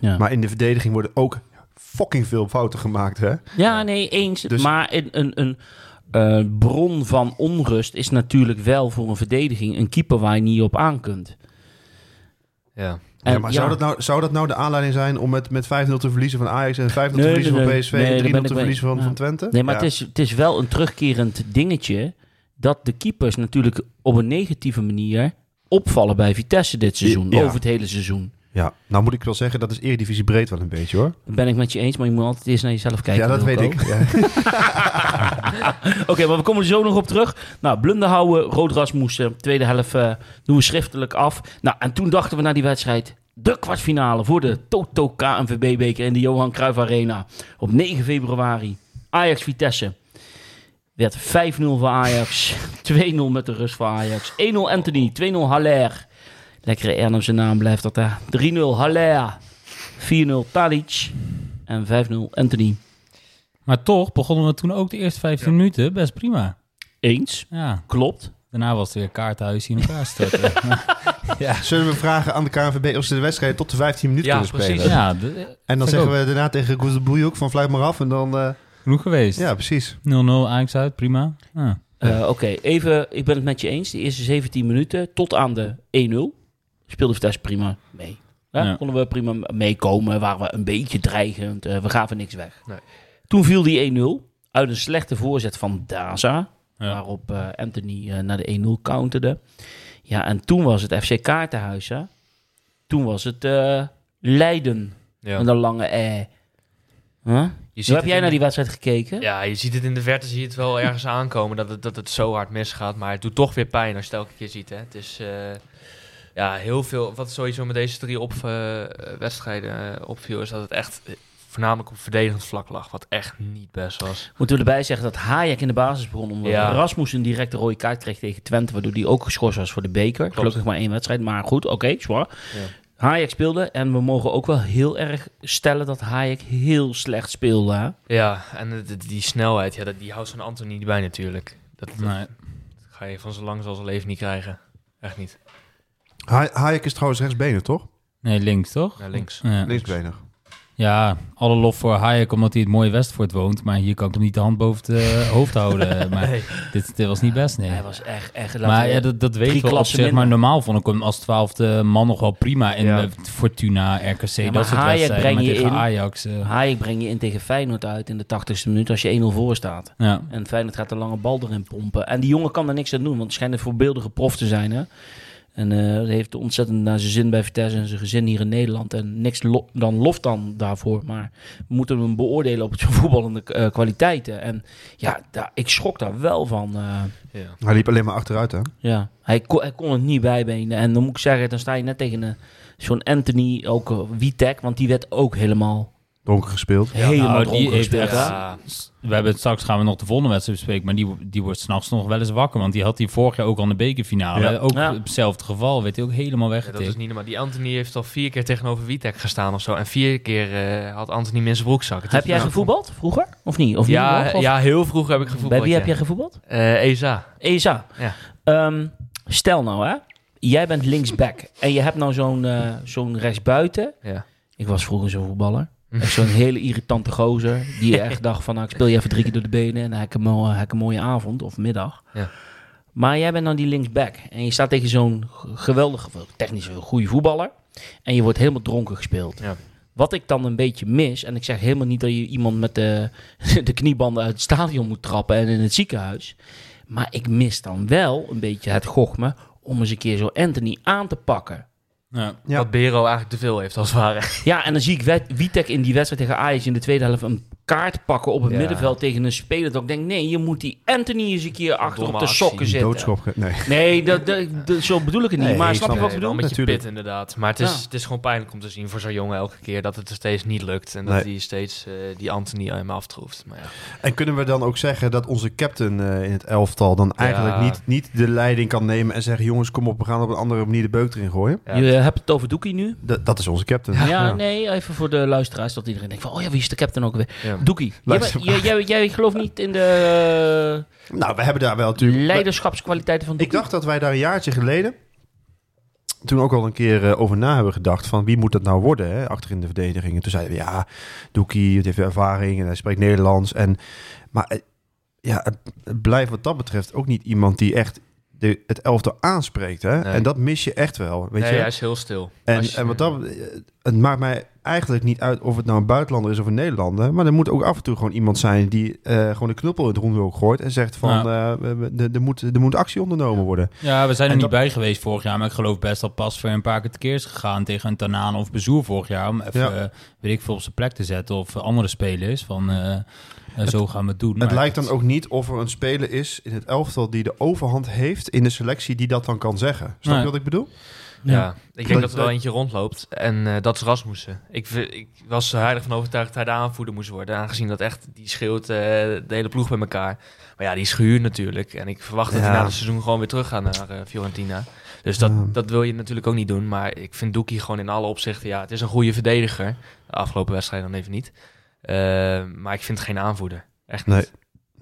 ja. Maar in de verdediging worden ook fucking veel fouten gemaakt, hè? Ja, nee, eens. Dus- Maar een, een, een eh, bron van onrust is natuurlijk wel voor een verdediging een keeper waar je niet op aan kunt. Ja. En ja, maar Zou, dat nou, zou dat nou de aanleiding zijn om met, met 5-0 te verliezen van Ajax en 5-0 te verliezen nee, van. PSV Nee, en 3-0 ben ik te verliezen van, van Twente? Nee, maar het, is, het is wel een terugkerend dingetje dat de keepers natuurlijk op een negatieve manier opvallen bij Vitesse dit seizoen, over het hele seizoen. Ja, nou moet ik wel zeggen, dat is Eredivisie breed wel een beetje, hoor. Ben ik met je eens, maar je moet altijd eerst naar jezelf kijken. ja, dat weet ik. Ja. <laughs> Oké, maar we komen er zo nog op terug. Nou, blunder houden, rood Rasmussen. Tweede helft eh, doen we schriftelijk af. Nou, en toen dachten we na die wedstrijd... De kwartfinale voor de Toto KNVB-beker in de Johan Cruijff Arena. Op 9 februari. Ajax-Vitesse. Werd 5-0 voor Ajax. <laughs> 2-0 met de rust voor Ajax. 1-0 Anthony. 2-0 Haller. Lekkere R op zijn naam blijft dat, hè. 3-0 Haller. 4-0 Tadic. En 5-0 Anthony. Maar toch begonnen we toen ook de eerste 15 minuten best prima. Eens. Ja, Klopt. daarna was het weer kaartenhuis in elkaar storten. <laughs> ja, Zullen we vragen aan de KNVB of ze de wedstrijd tot de 15 minuten Ja, kunnen spelen? precies. ja de- En dan zeggen ook. we daarna tegen Goezelboei ook van fluit maar af. En dan, eh, genoeg geweest. ja, precies. 0-0 Ajax uit, prima. Ja. Eh, Oké, even. Ik ben het met je eens. De eerste 17 minuten tot aan de 1-0 speelde Vitesse prima mee. Ja, Ja. Konden we prima meekomen. Waren we een beetje dreigend. eh, we gaven niks weg. Nee. Toen viel die 1-0 uit een slechte voorzet van Daza. Ja. Waarop eh, Anthony eh, naar de 1-0 counterde. Ja, en toen was het FC Kaartenhuis. Hè? Toen was het eh, Leiden. Ja. Met een lange E. Huh? Je Hoe ziet heb jij naar die wedstrijd gekeken? Ja, je ziet het in de verte, zie je het wel ergens aankomen dat het, dat het zo hard misgaat. Maar het doet toch weer pijn als je het elke keer ziet. Hè. Het is eh, ja, heel veel. Wat sowieso met deze drie op, eh, wedstrijden eh, opviel, is dat het echt voornamelijk op verdedigend vlak lag. Wat echt niet best was. Moeten we erbij zeggen dat Hayek in de basis begon. Omdat Ja. Rasmus een directe rode kaart kreeg tegen Twente. Waardoor die ook geschorst was voor de beker. Gelukkig maar één wedstrijd. Maar goed, oké, zwaar. Ja. Hayek speelde. En we mogen ook wel heel erg stellen dat Hayek heel slecht speelde. hè? Ja, en de- de- die snelheid, ja, dat, die houdt zo'n Anthony niet bij natuurlijk. Dat, dat Nee. ga je van zo lang als zijn leven niet krijgen. Echt niet. Ha- Hayek is trouwens rechtsbenig, toch? Nee, links toch? Naar links. Ja. Linksbenig. Ja, alle lof voor Hayek omdat hij het mooie Westvoort woont. Maar hier kan ik hem niet de hand boven het eh, hoofd houden. <laughs> Maar Nee. dit, dit was niet best, nee. Hij was echt, echt Maar ja, dat, dat weet ik wel op zich. Maar normaal vond ik hem als twaalfde man nog wel prima in Ja. Fortuna, RKC, maar dat soort Hayek wedstrijden. breng je tegen in. Ajax, eh, Hayek breng je in tegen Feyenoord uit in de 80ste minuut. Als je 1-0 voor staat. ja. En Feyenoord gaat de lange bal erin pompen. En die jongen kan er niks aan doen. Want het schijnt een voorbeeldige prof te zijn. Hè? En eh hij heeft ontzettend naar zijn zin bij Vitesse en zijn gezin hier in Nederland. En niks lo- dan lof dan daarvoor. Maar we moeten hem beoordelen op zijn <laughs> voetballende eh, kwaliteiten. En ja, daar, ik schrok daar wel van. eh, Ja. Hij liep alleen maar achteruit, hè? ja, hij, kon, hij kon het niet bijbenen. En dan moet ik zeggen, dan sta je net tegen een, zo'n Anthony, ook uh, Witek. Want die werd ook helemaal, Dronken gespeeld. helemaal nou, die heeft echt-? Ja, We hebben het straks gaan we nog de volgende wedstrijd bespreken, maar die, die wordt s'nachts nog wel eens wakker. Want die had hij vorig jaar ook al in de bekerfinale. Ja. Ook Ja. hetzelfde geval, werd hij ook helemaal Ja, dat weggetikt. is niet normaal. Die Anthony heeft al vier keer tegenover Witek gestaan of zo. En vier keer eh, had Anthony zijn broekzak. Het Heb jij gevoetbald vroeger? Of niet? Of niet Ja, nog? Of- ja, heel vroeg heb ik gevoetbald. Bij wie heb jij gevoetbald? Eh, Eza. ESA. Ja. Ehm, stel nou hè, jij bent linksback en je hebt nou zo'n eh, zo'n rechtsbuiten. Ja. Ik was vroeger zo'n voetballer. Echt zo'n hele irritante gozer. Die echt <laughs> dacht van, nou, ik speel je even drie keer door de benen. En dan heb ik een, mo- heb ik een mooie avond of middag. Ja. Maar jij bent nou die linksback. En je staat tegen zo'n geweldige, technisch goede voetballer. En je wordt helemaal dronken gespeeld. Ja. Wat ik dan een beetje mis, en ik zeg helemaal niet dat je iemand met de, <laughs> de kniebanden uit het stadion moet trappen en in het ziekenhuis. Maar ik mis dan wel een beetje het gochme om eens een keer zo Anthony aan te pakken. Ja. Ja. Wat Bero eigenlijk te veel heeft, als het ware. Ja, en dan zie ik Witek in die wedstrijd tegen Ajax in de tweede helft een kaart pakken op het Ja. middenveld tegen een speler. Dat ik denk, nee, je moet die Anthony eens een keer achter op de sokken ge- Nee. Nee, dat, dat, dat- zo bedoel ik het niet. Nee, maar snap je wat ik bedoel? een beetje Natuurlijk. pit inderdaad. Maar het is, Ja. het is gewoon pijnlijk om te zien voor zo'n jongen elke keer dat het er steeds niet lukt. En dat Nee. hij steeds eh, die Anthony aan hem aftroeft. Maar ja. En kunnen we dan ook zeggen dat onze captain eh, in het elftal dan eigenlijk Ja. niet, niet de leiding kan nemen en zeggen: jongens, kom op, we gaan op een andere manier de beuk erin gooien? Ja. Je hebt het over Doekie nu? Dat, dat is onze captain. Ja, nee, even voor de luisteraars dat iedereen denkt van, oh ja, wie is de captain ook weer? Doekie. Jij, jij, jij, jij gelooft niet in de <laughs> Nou, we hebben daar wel natuurlijk. leiderschapskwaliteiten van Ik Doekie? dacht dat wij daar een jaartje geleden toen ook al een keer eh, over na hebben gedacht van wie moet dat nou worden hè, achter in de verdediging. En toen zeiden we ja, Doekie, het heeft ervaring en hij spreekt Nederlands. En, maar eh, ja, het blijft wat dat betreft ook niet iemand die echt de, het elftal aanspreekt. Hè? Nee. En dat mis je echt wel. Weet nee, je? hij is heel stil. En, je- en wat dat, het maakt mij eigenlijk niet uit of het nou een buitenlander is of een Nederlander. Maar er moet ook af en toe gewoon iemand zijn die eh, gewoon de knuppel in het rondhoek gooit. En zegt van, eh, we- we- er- moet, er moet actie ondernomen worden. Ja, we zijn er En niet dat- bij geweest vorig jaar, maar ik geloof best dat pas voor een paar keer tekeer is gegaan tegen een Tanaan of Bezoer vorig jaar. Om even, Ja. eh, weet ik veel, op zijn plek te zetten of andere spelers van eh, zo gaan we het doen. Het Maar lijkt dan ook niet of er een speler is in het elftal die de overhand heeft in de selectie die dat dan kan zeggen. Snap Nee. je wat ik bedoel? Ja, ik denk dat er wel eentje rondloopt. En eh, dat is Rasmussen. Ik, ik was er heilig van overtuigd dat hij de aanvoerder moest worden. Aangezien dat echt, die schreeuwt eh, de hele ploeg bij elkaar. Maar ja, die is gehuurd natuurlijk. En ik verwacht dat hij na het seizoen gewoon weer terug gaat naar eh, Fiorentina. Dus dat, Ja. dat wil je natuurlijk ook niet doen. Maar ik vind Doekie gewoon in alle opzichten... Ja, het is een goede verdediger. De afgelopen wedstrijd dan even niet. Eh, maar ik vind het geen aanvoerder. Echt Nee. niet.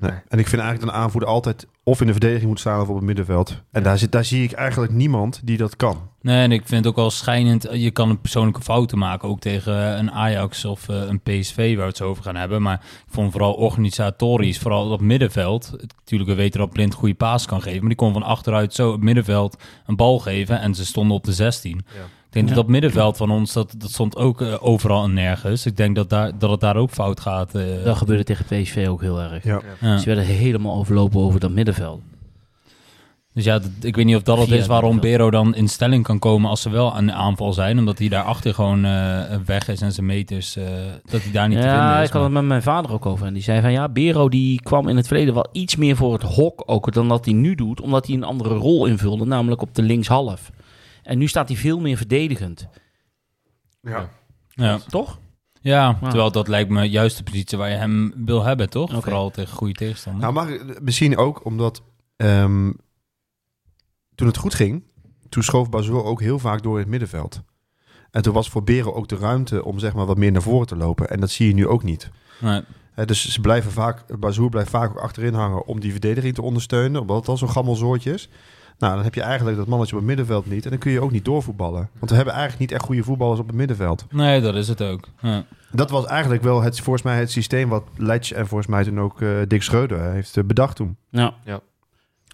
Nee. Nee. En ik vind eigenlijk dat een aanvoerder altijd of in de verdediging moet staan of op het middenveld. En daar, zit, daar zie ik eigenlijk niemand die dat kan. Nee, en ik vind het ook wel schijnend. Je kan een persoonlijke fouten maken, ook tegen een Ajax of eh, een PSV, waar we het zo over gaan hebben. Maar ik vond vooral organisatorisch, vooral op middenveld. Natuurlijk, we weten dat Blind goede paas kan geven, maar die kon van achteruit zo op middenveld een bal geven en ze stonden op de 16. Ja. Ik denk Ja. dat dat middenveld van ons, dat, dat stond ook eh, overal en nergens. Ik denk dat, daar, dat het daar ook fout gaat. eh. Dat gebeurde tegen PSV ook heel erg. Ja. Ja. Ze werden helemaal overlopen over dat middenveld. Dus ja, dat- ik weet niet of dat het is waarom. Bero dan in stelling kan komen als ze wel aan de aanval zijn. Omdat hij daarachter gewoon eh, weg is en zijn meters, eh, dat hij daar niet te vinden Ja, is. ik had het met mijn vader ook over. En die zei van ja, Bero die kwam in het verleden wel iets meer voor het hok ook dan dat hij nu doet. Omdat hij een andere rol invulde, namelijk op de linkshalf. En nu staat hij veel meer verdedigend. Ja. ja. Toch? ja, Ja. terwijl dat lijkt me juist de positie waar je hem wil hebben, toch? Vooral tegen goede tegenstanders. Nou, maar misschien ook omdat ehm, toen het goed ging, toen schoof Bazoer ook heel vaak door in het middenveld. En toen was voor Beren ook de ruimte om zeg maar wat meer naar voren te lopen. En dat zie je nu ook niet. Nee. Hè, dus ze blijven vaak, Bazoer blijft vaak ook achterin hangen om die verdediging te ondersteunen, omdat het al zo'n gammelzoortje is. Nou, dan heb je eigenlijk dat mannetje op het middenveld niet. En dan kun je ook niet doorvoetballen. Want we hebben eigenlijk niet echt goede voetballers op het middenveld. nee, dat is het ook. Ja. Dat was eigenlijk wel het, volgens mij het systeem wat Letch en volgens mij toen ook eh, Dick Schreuder heeft eh, bedacht toen. Ja. Ja.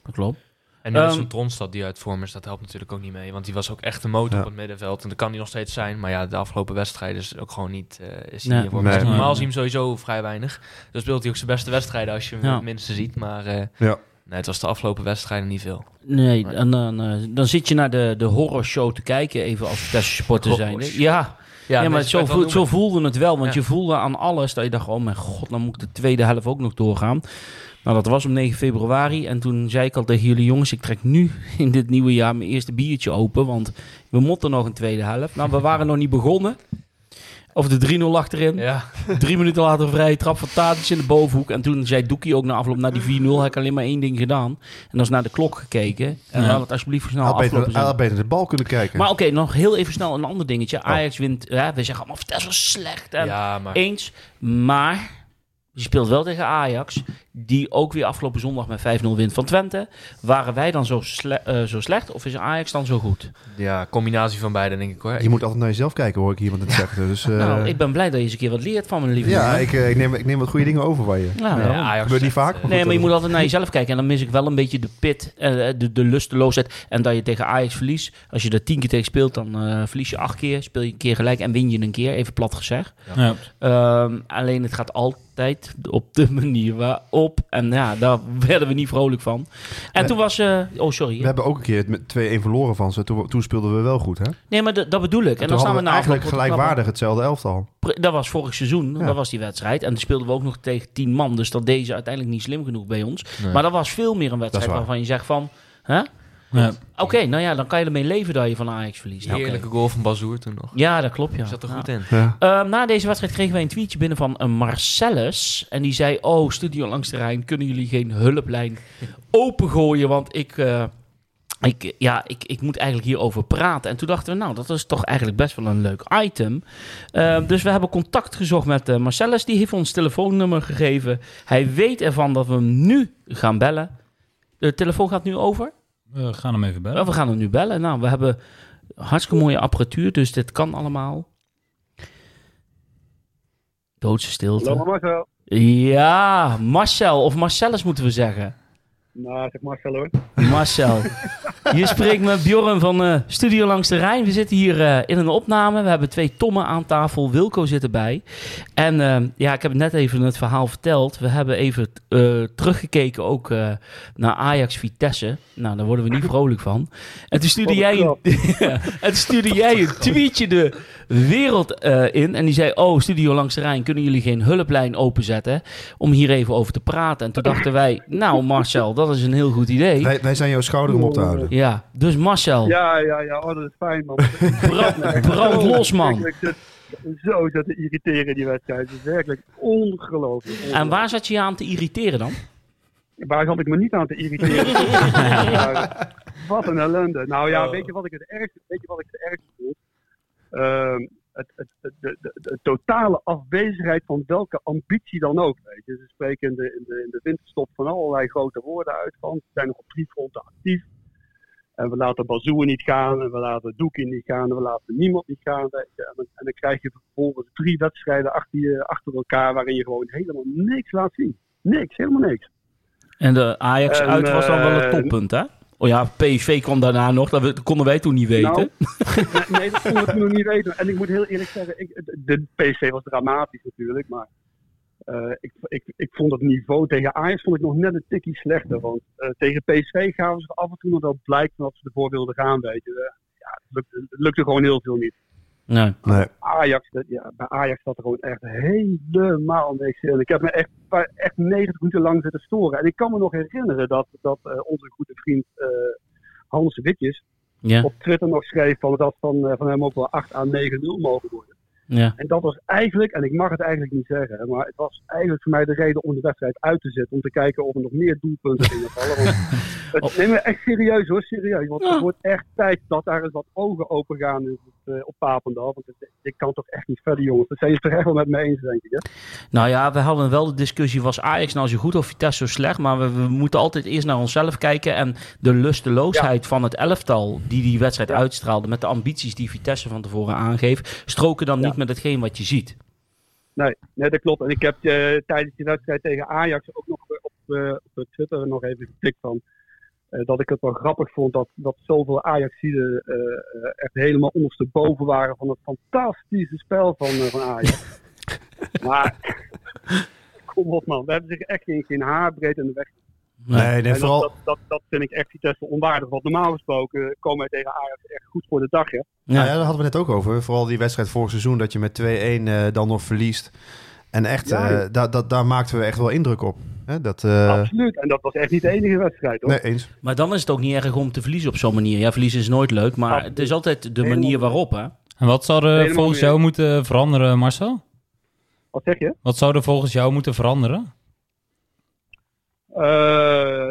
Dat klopt. En nu is Ehm, een Tronstad die uit vorm is, dat helpt natuurlijk ook niet mee. Want die was ook echt de motor Ja. op het middenveld. En dat kan hij nog steeds zijn. Maar ja, de afgelopen wedstrijden is ook gewoon niet... eh, is hij Nee. niet in vorm. Nee. Dus normaal zie je hem sowieso vrij weinig. Dan speelt hij ook zijn beste wedstrijden als je hem Ja. het minste ziet. Maar eh, Ja. Nee, het was de afgelopen wedstrijden niet veel. Nee, en dan, eh, dan zit je naar de, de horrorshow te kijken, even als Vitesse-supporter zijn. Ja, ja, maar zo, wel zo voelde het wel. Want Ja. je voelde aan alles dat je dacht, oh mijn god, dan moet ik de tweede helft ook nog doorgaan. Nou, dat was om 9 februari. En toen zei ik al tegen jullie jongens, ik trek nu <laughs> in dit nieuwe jaar mijn eerste biertje open. Want we moeten nog een tweede helft. Nou, we waren nog niet begonnen. Of de 3-0 achterin. Ja, Drie minuten later vrije trap van Tadic in de bovenhoek. En toen zei Doekie ook na afloop, na die 4-0 heb ik alleen maar één ding gedaan. En dat is naar de klok gekeken. En Ja. laat het alsjeblieft snel had aflopen beter, had beter de bal kunnen kijken. Maar oké, nog heel even snel een ander dingetje. Ajax wint, ja, we zeggen allemaal, Vitesse was slecht. En ja maar... Eens, maar je speelt wel tegen Ajax, die ook weer afgelopen zondag met 5-0 wint van Twente. Waren wij dan zo, sle- eh, zo slecht of is Ajax dan zo goed? Ja, combinatie van beide denk ik hoor. je moet altijd naar jezelf kijken, hoor ik iemand het zeggen. Dus, <laughs> eh, nou, ik ben blij dat je eens een keer wat leert van mijn lieve ja, jongen. ik, eh, ik, neem, ik neem wat goede dingen over van je. Ja. Ajax Gebeurt niet zegt, vaak, maar Nee, maar je moet altijd naar jezelf kijken. En dan mis ik wel een beetje de pit, eh, de, de lusteloosheid. En dat je tegen Ajax verliest. Als je er tien keer tegen speelt, dan eh, verlies je acht keer. Speel je een keer gelijk en win je een keer. Even plat gezegd. Ja. Ehm, alleen het gaat altijd op de manier waarop. En ja, daar <laughs> werden we niet vrolijk van. En toen was... eh oh, sorry. We hebben ook een keer met 2-1 verloren van ze. Toen, toen speelden we wel goed, hè? Nee, maar dat bedoel ik. En, En dan staan we na eigenlijk op gelijkwaardig hetzelfde elftal. Dat was vorig seizoen, Ja. dat was die wedstrijd. En toen speelden we ook nog tegen tien man. Dus dat deze uiteindelijk niet slim genoeg bij ons. Nee. Maar dat was veel meer een wedstrijd waar. waarvan je zegt van... Hè? Ja. Oké, nou ja, dan kan je ermee leven dat je van Ajax verliest. Nou. Heerlijke goal van Bazoer toen nog. Ja, dat klopt, ja. Zat er Ja. goed in. Ja. Ehm, na deze wedstrijd kregen wij een tweetje binnen van een Marcellus. En die zei, oh, studio langs de Rijn, kunnen jullie geen hulplijn <laughs> opengooien? Want ik... eh, ik, ja, ik, ik moet eigenlijk hierover praten. En toen dachten we, nou, dat is toch eigenlijk best wel een leuk item. Ehm, dus we hebben contact gezocht met eh, Marcellus. Die heeft ons telefoonnummer gegeven. Hij weet ervan dat we hem nu gaan bellen. De telefoon gaat nu over. We gaan hem even bellen. Ja, we gaan hem nu bellen. Nou, we hebben hartstikke mooie apparatuur, dus dit kan allemaal. Doodse stilte. Hallo Marcel. Ja, Marcel of Marcellus moeten we zeggen. Nou, zeg Marcel hoor. Marcel. <laughs> Je spreekt met Bjorn van eh, Studio Langs de Rijn. We zitten hier eh, in een opname. We hebben twee Tommen aan tafel. Wilco zit erbij. En eh, ja, ik heb net even het verhaal verteld. We hebben even teruggekeken ook naar Ajax Vitesse. Nou, daar worden we niet vrolijk van. En toen stuurde, jij een <laughs> en toen stuurde jij een tweetje de wereld eh, in. En die zei, oh, Studio Langs de Rijn, kunnen jullie geen hulplijn openzetten? Om hier even over te praten. En toen dachten wij, nou Marcel, dat is een heel goed idee. Wij, wij zijn jouw schouder om op te houden. Ja, dus Marcel, Ja, ja, ja. Oh, dat is fijn man. brand, brand los man. Zo zat te irriteren in die wedstrijd. Het is werkelijk ongelooflijk. En waar zat je je aan te irriteren dan? Waar zat ik me niet aan te irriteren? <laughs> Wat een ellende. Nou ja, Oh. weet je wat ik het ergste, weet je wat ik het ergste vond? Ehm, het, het, het- de, de, de totale afwezigheid van welke ambitie dan ook. Weet je. Ze spreken in de, in, de, in de winterstop van allerlei grote woorden uit. Van, we zijn nog op drie fronten actief. En we laten Bazoer niet gaan. En we laten Doekie niet gaan. En we laten niemand niet gaan. Weet je. En, dan- en dan krijg je vervolgens drie wedstrijden achter, je, achter elkaar. waarin je gewoon helemaal niks laat zien. Niks, helemaal niks. En de Ajax En, uit was dan wel het eh, toppunt, hè? Oh ja, PSV kwam daarna nog. Dat konden wij toen niet weten. Nou, <laughs> nee, nee, dat konden we toen nog niet weten. En ik moet heel eerlijk zeggen, ik, de PSV was dramatisch natuurlijk, maar eh, ik, ik, ik vond het niveau tegen Ajax vond ik nog net een tikkie slechter. Want eh, tegen PSV gaven ze af en toe nog wel blijk van dat ze ervoor wilden gaan, weet je. Ja, het lukte, het lukte gewoon heel veel niet. Nee. Nee. Ajax, ja, bij Ajax zat er gewoon echt helemaal niks in. Ik heb me echt, echt 90 minuten lang zitten storen. En ik kan me nog herinneren dat, dat eh, onze goede vriend eh, Hans Witjes Ja, op Twitter nog schreef van dat van, eh, van hem ook wel 8 à 9-0 mogen worden. Ja. En dat was eigenlijk, en ik mag het eigenlijk niet zeggen, maar het was eigenlijk voor mij de reden om de wedstrijd uit te zetten. Om te kijken of er nog meer doelpunten gingen vallen. Want <laughs> het, neem me echt serieus hoor, serieus. Want het wordt echt tijd dat daar eens wat ogen open gaan in het, eh, op Papendal. Want het, ik kan toch echt niet verder jongens. Dat zijn je er echt wel met me eens denk ik. Hè? Nou ja, we hadden wel de discussie, was Ajax nou zo goed of Vitesse zo slecht? Maar we, we moeten altijd eerst naar onszelf kijken. En de lusteloosheid van het elftal die die wedstrijd Ja. uitstraalde... met de ambities die Vitesse van tevoren aangeeft... stroken dan Ja. Niet met hetgeen wat je ziet. Nee, nee, dat klopt. En ik heb eh, tijdens die wedstrijd tegen Ajax ook nog eh, op, eh, op Twitter nog even getikt van. dat ik het wel grappig vond dat, dat zoveel Ajaxiden echt helemaal ondersteboven waren van het fantastische spel van, van Ajax. <laughs> maar <laughs> kom op man, we hebben zich echt geen, geen haarbreed in de weg. Nee. Vooral... dat, dat, dat, dat vind ik echt Vitesse onwaardig. Want normaal gesproken komen wij tegen Ajax echt goed voor de dag. Hè? Ja. Nou ja, daar hadden we het net ook over. Vooral die wedstrijd vorig seizoen dat je met 2-1 eh, dan nog verliest. En echt, Ja, eh, ja. daar da daar maakten we echt wel indruk op. Hè, dat, eh, Absoluut. En dat was echt niet de enige wedstrijd hoor. nee, eens. Maar dan is het ook niet erg om te verliezen op zo'n manier. Ja, verliezen is nooit leuk, maar Absoluut. het is altijd de Helemaal manier waarop, hè? En wat zou er Helemaal volgens jou moeten veranderen, Marcel? Wat zeg je? Wat zou er volgens jou moeten veranderen? Eh,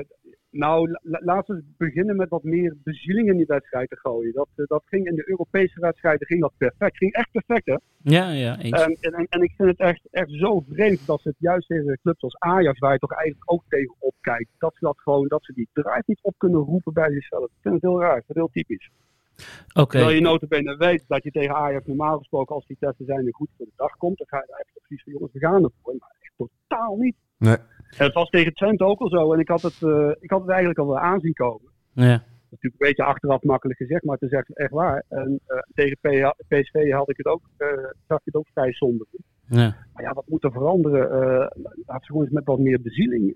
nou, la- la- laten we beginnen met wat meer bezieling in die wedstrijd te gooien. Dat, eh, dat ging in de Europese wedstrijden ging dat perfect. Ging echt perfect, hè? Ja, ja, eens. En, en, en ik vind het echt, echt zo vreemd dat ze het juist tegen clubs als Ajax, waar je toch eigenlijk ook tegen opkijkt, dat ze dat gewoon, dat ze die drive niet op kunnen roepen bij zichzelf. Ik vind het heel raar. Het heel typisch. Oké. Terwijl je notabene weet dat je tegen Ajax normaal gesproken als die testen zijn er goed voor de dag komt, dan ga je eigenlijk precies van jongens, we gaan ervoor. Maar echt totaal niet. Nee. En het was tegen Twente ook al zo. En ik had het, eh, ik had het eigenlijk al wel aanzien komen. Ja. Dat is natuurlijk een beetje achteraf makkelijk gezegd, maar het is echt, echt waar. En eh, tegen PSV had ik het ook, eh, zag ik het ook vrij somber. ja. Maar ja, wat moet er veranderen? Laat ze gewoon eens met wat meer bezieling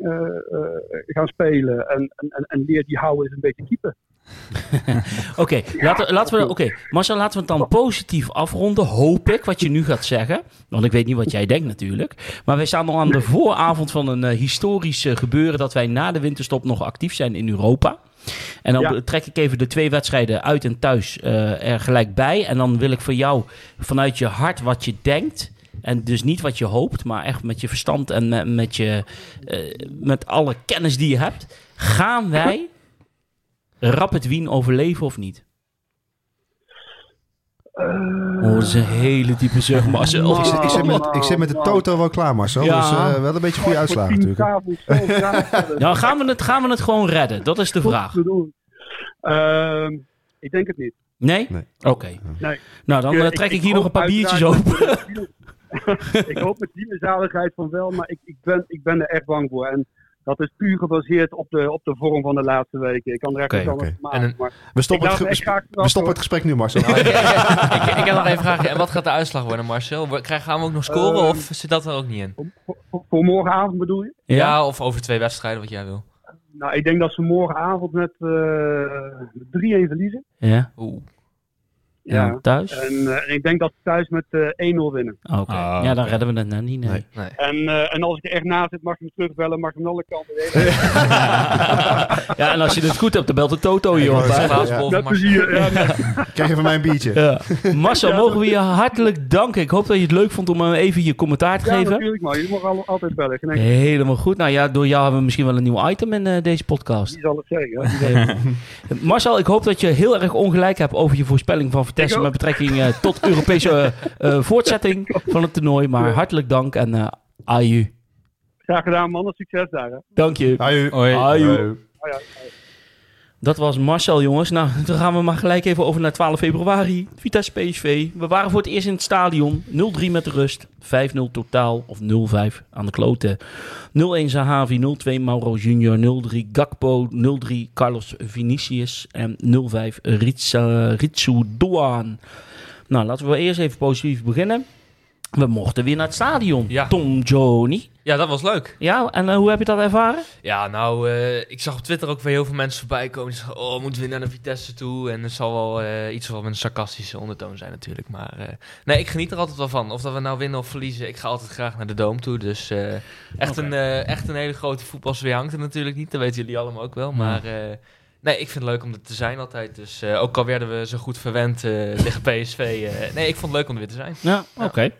gaan spelen. En, en, en, en leer die houden eens een beetje keeper. <laughs> Oké, laten, laten we. Oké, Marcel, laten we het dan positief afronden. Hoop ik wat je nu gaat zeggen. Want ik weet niet wat jij denkt natuurlijk. Maar wij staan nog aan de vooravond van een eh, historisch eh, gebeuren. dat wij na de winterstop nog actief zijn in Europa. En dan Ja. trek ik even de twee wedstrijden uit en thuis eh, er gelijk bij. En dan wil ik voor jou vanuit je hart wat je denkt. En dus niet wat je hoopt, maar echt met je verstand en met, met, je, met alle kennis die je hebt. Gaan wij Rapid Wien overleven of niet? Oh, dat is een hele diepe zucht, <laughs> Marcel. Ik zit, ik, zit met, ik zit met de nou. toto wel klaar, Marcel. Ja. Dus eh, wel een beetje goede uitslagen natuurlijk. <laughs> Nou, gaan we, het, gaan we het gewoon redden? Dat is de vraag. Ehm, ik denk het niet. Nee? Nee. Oké. Nee. Nou, dan Ik, eh, eh, trek ik, ik hier nog een paar biertjes open. <laughs> ik hoop met die zaligheid van wel, maar ik, ik, ben, ik ben er echt bang voor. En dat is puur gebaseerd op de, op de vorm van de laatste weken. Ik kan er echt oké. van maken. En We stoppen, het, me ge- echt graag we stoppen het gesprek nu, Marcel. <laughs> ik, ik heb nog even een vraagje. En wat gaat de uitslag worden, Marcel? We- Krijgen, gaan we ook nog scoren Ehm, of zit dat er ook niet in? Voor, morgenavond bedoel je? Ja, Ja? of over twee wedstrijden, wat jij wil. Nou, ik denk dat ze morgenavond met eh 3-1 verliezen. Ja? Oeh. Ja. Ja. Thuis? En eh, ik denk dat ze thuis met eh 1-0 winnen. Oké. Ah, ja, dan oké. redden we het nou niet. Nee. Nee. Nee. En, eh, en als ik er echt naast zit, mag je me terugbellen, mag je me alle kanten weten. <laughs> ja, en als je het goed hebt, dan belt de Toto Ik op. ja. Marcel. plezier. Ja, nee. <laughs> Krijg je van mij een biertje. Ja. Marcel, mogen we je hartelijk danken. Ik hoop dat je het leuk vond om eh, even je commentaar te ja, geven. natuurlijk man. Je mag al- altijd bellen. Geen Helemaal goed. Nou ja, door jou hebben we misschien wel een nieuw item in eh, deze podcast. Die zal het zeggen. <laughs> Marcel, ik hoop dat je heel erg ongelijk hebt over je voorspelling van Vitesse met betrekking eh, tot Europese eh, eh, voortzetting van het toernooi. Maar hartelijk dank en eh aju. Graag gedaan, mannen. Succes daar. Hè. Dank je. Aju. Hoi. Aju. Aju. Dat was Marcel, jongens. Nou, <laughs> dan gaan we maar gelijk even over naar 12 februari. Vitesse PSV. We waren voor het eerst in het stadion. 0-3 met de rust. 5-0 totaal. Of 0-5 aan de kloten. 0-1 Zahavi. 0-2 Mauro Junior. 0-3 Gakpo. 0-3 Carlos Vinicius. En 0-5 Ritsa, Ritsu Doan. Nou, laten we eerst even positief beginnen. We mochten weer naar het stadion. Ja. Tom Joni. Ja, dat was leuk. Ja, en eh, hoe heb je dat ervaren? Ja, nou, eh, ik zag op Twitter ook weer heel veel mensen voorbij komen. Die zeggen, oh, moeten we naar de Vitesse toe? En er zal wel eh, iets met een sarcastische ondertoon zijn natuurlijk. Maar nee, ik geniet er altijd wel van. Of dat we nou winnen of verliezen, ik ga altijd graag naar de Dome toe. Dus echt, een, echt een hele grote voetbalsfeer hangt er natuurlijk niet. Dat weten jullie allemaal ook wel. Maar nee, ik vind het leuk om er te zijn altijd. Dus ook al werden we zo goed verwend eh, <laughs> tegen PSV. nee, ik vond het leuk om er weer te zijn. Ja, oké.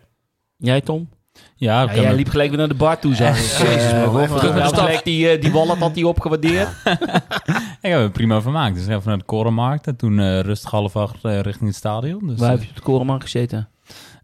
Jij, Tom? Ja, ik Ja, jij liep gelijk weer naar de bar toe, zeg. <laughs> Jezus, man. Terug gelijk die, eh, die wallet had hij opgewaardeerd. ik heb er prima vermaakt. Dus even naar de Korenmarkt en toen eh, rustig half acht eh, richting het stadion. Dus, Waar heb je op de korenmarkt gezeten?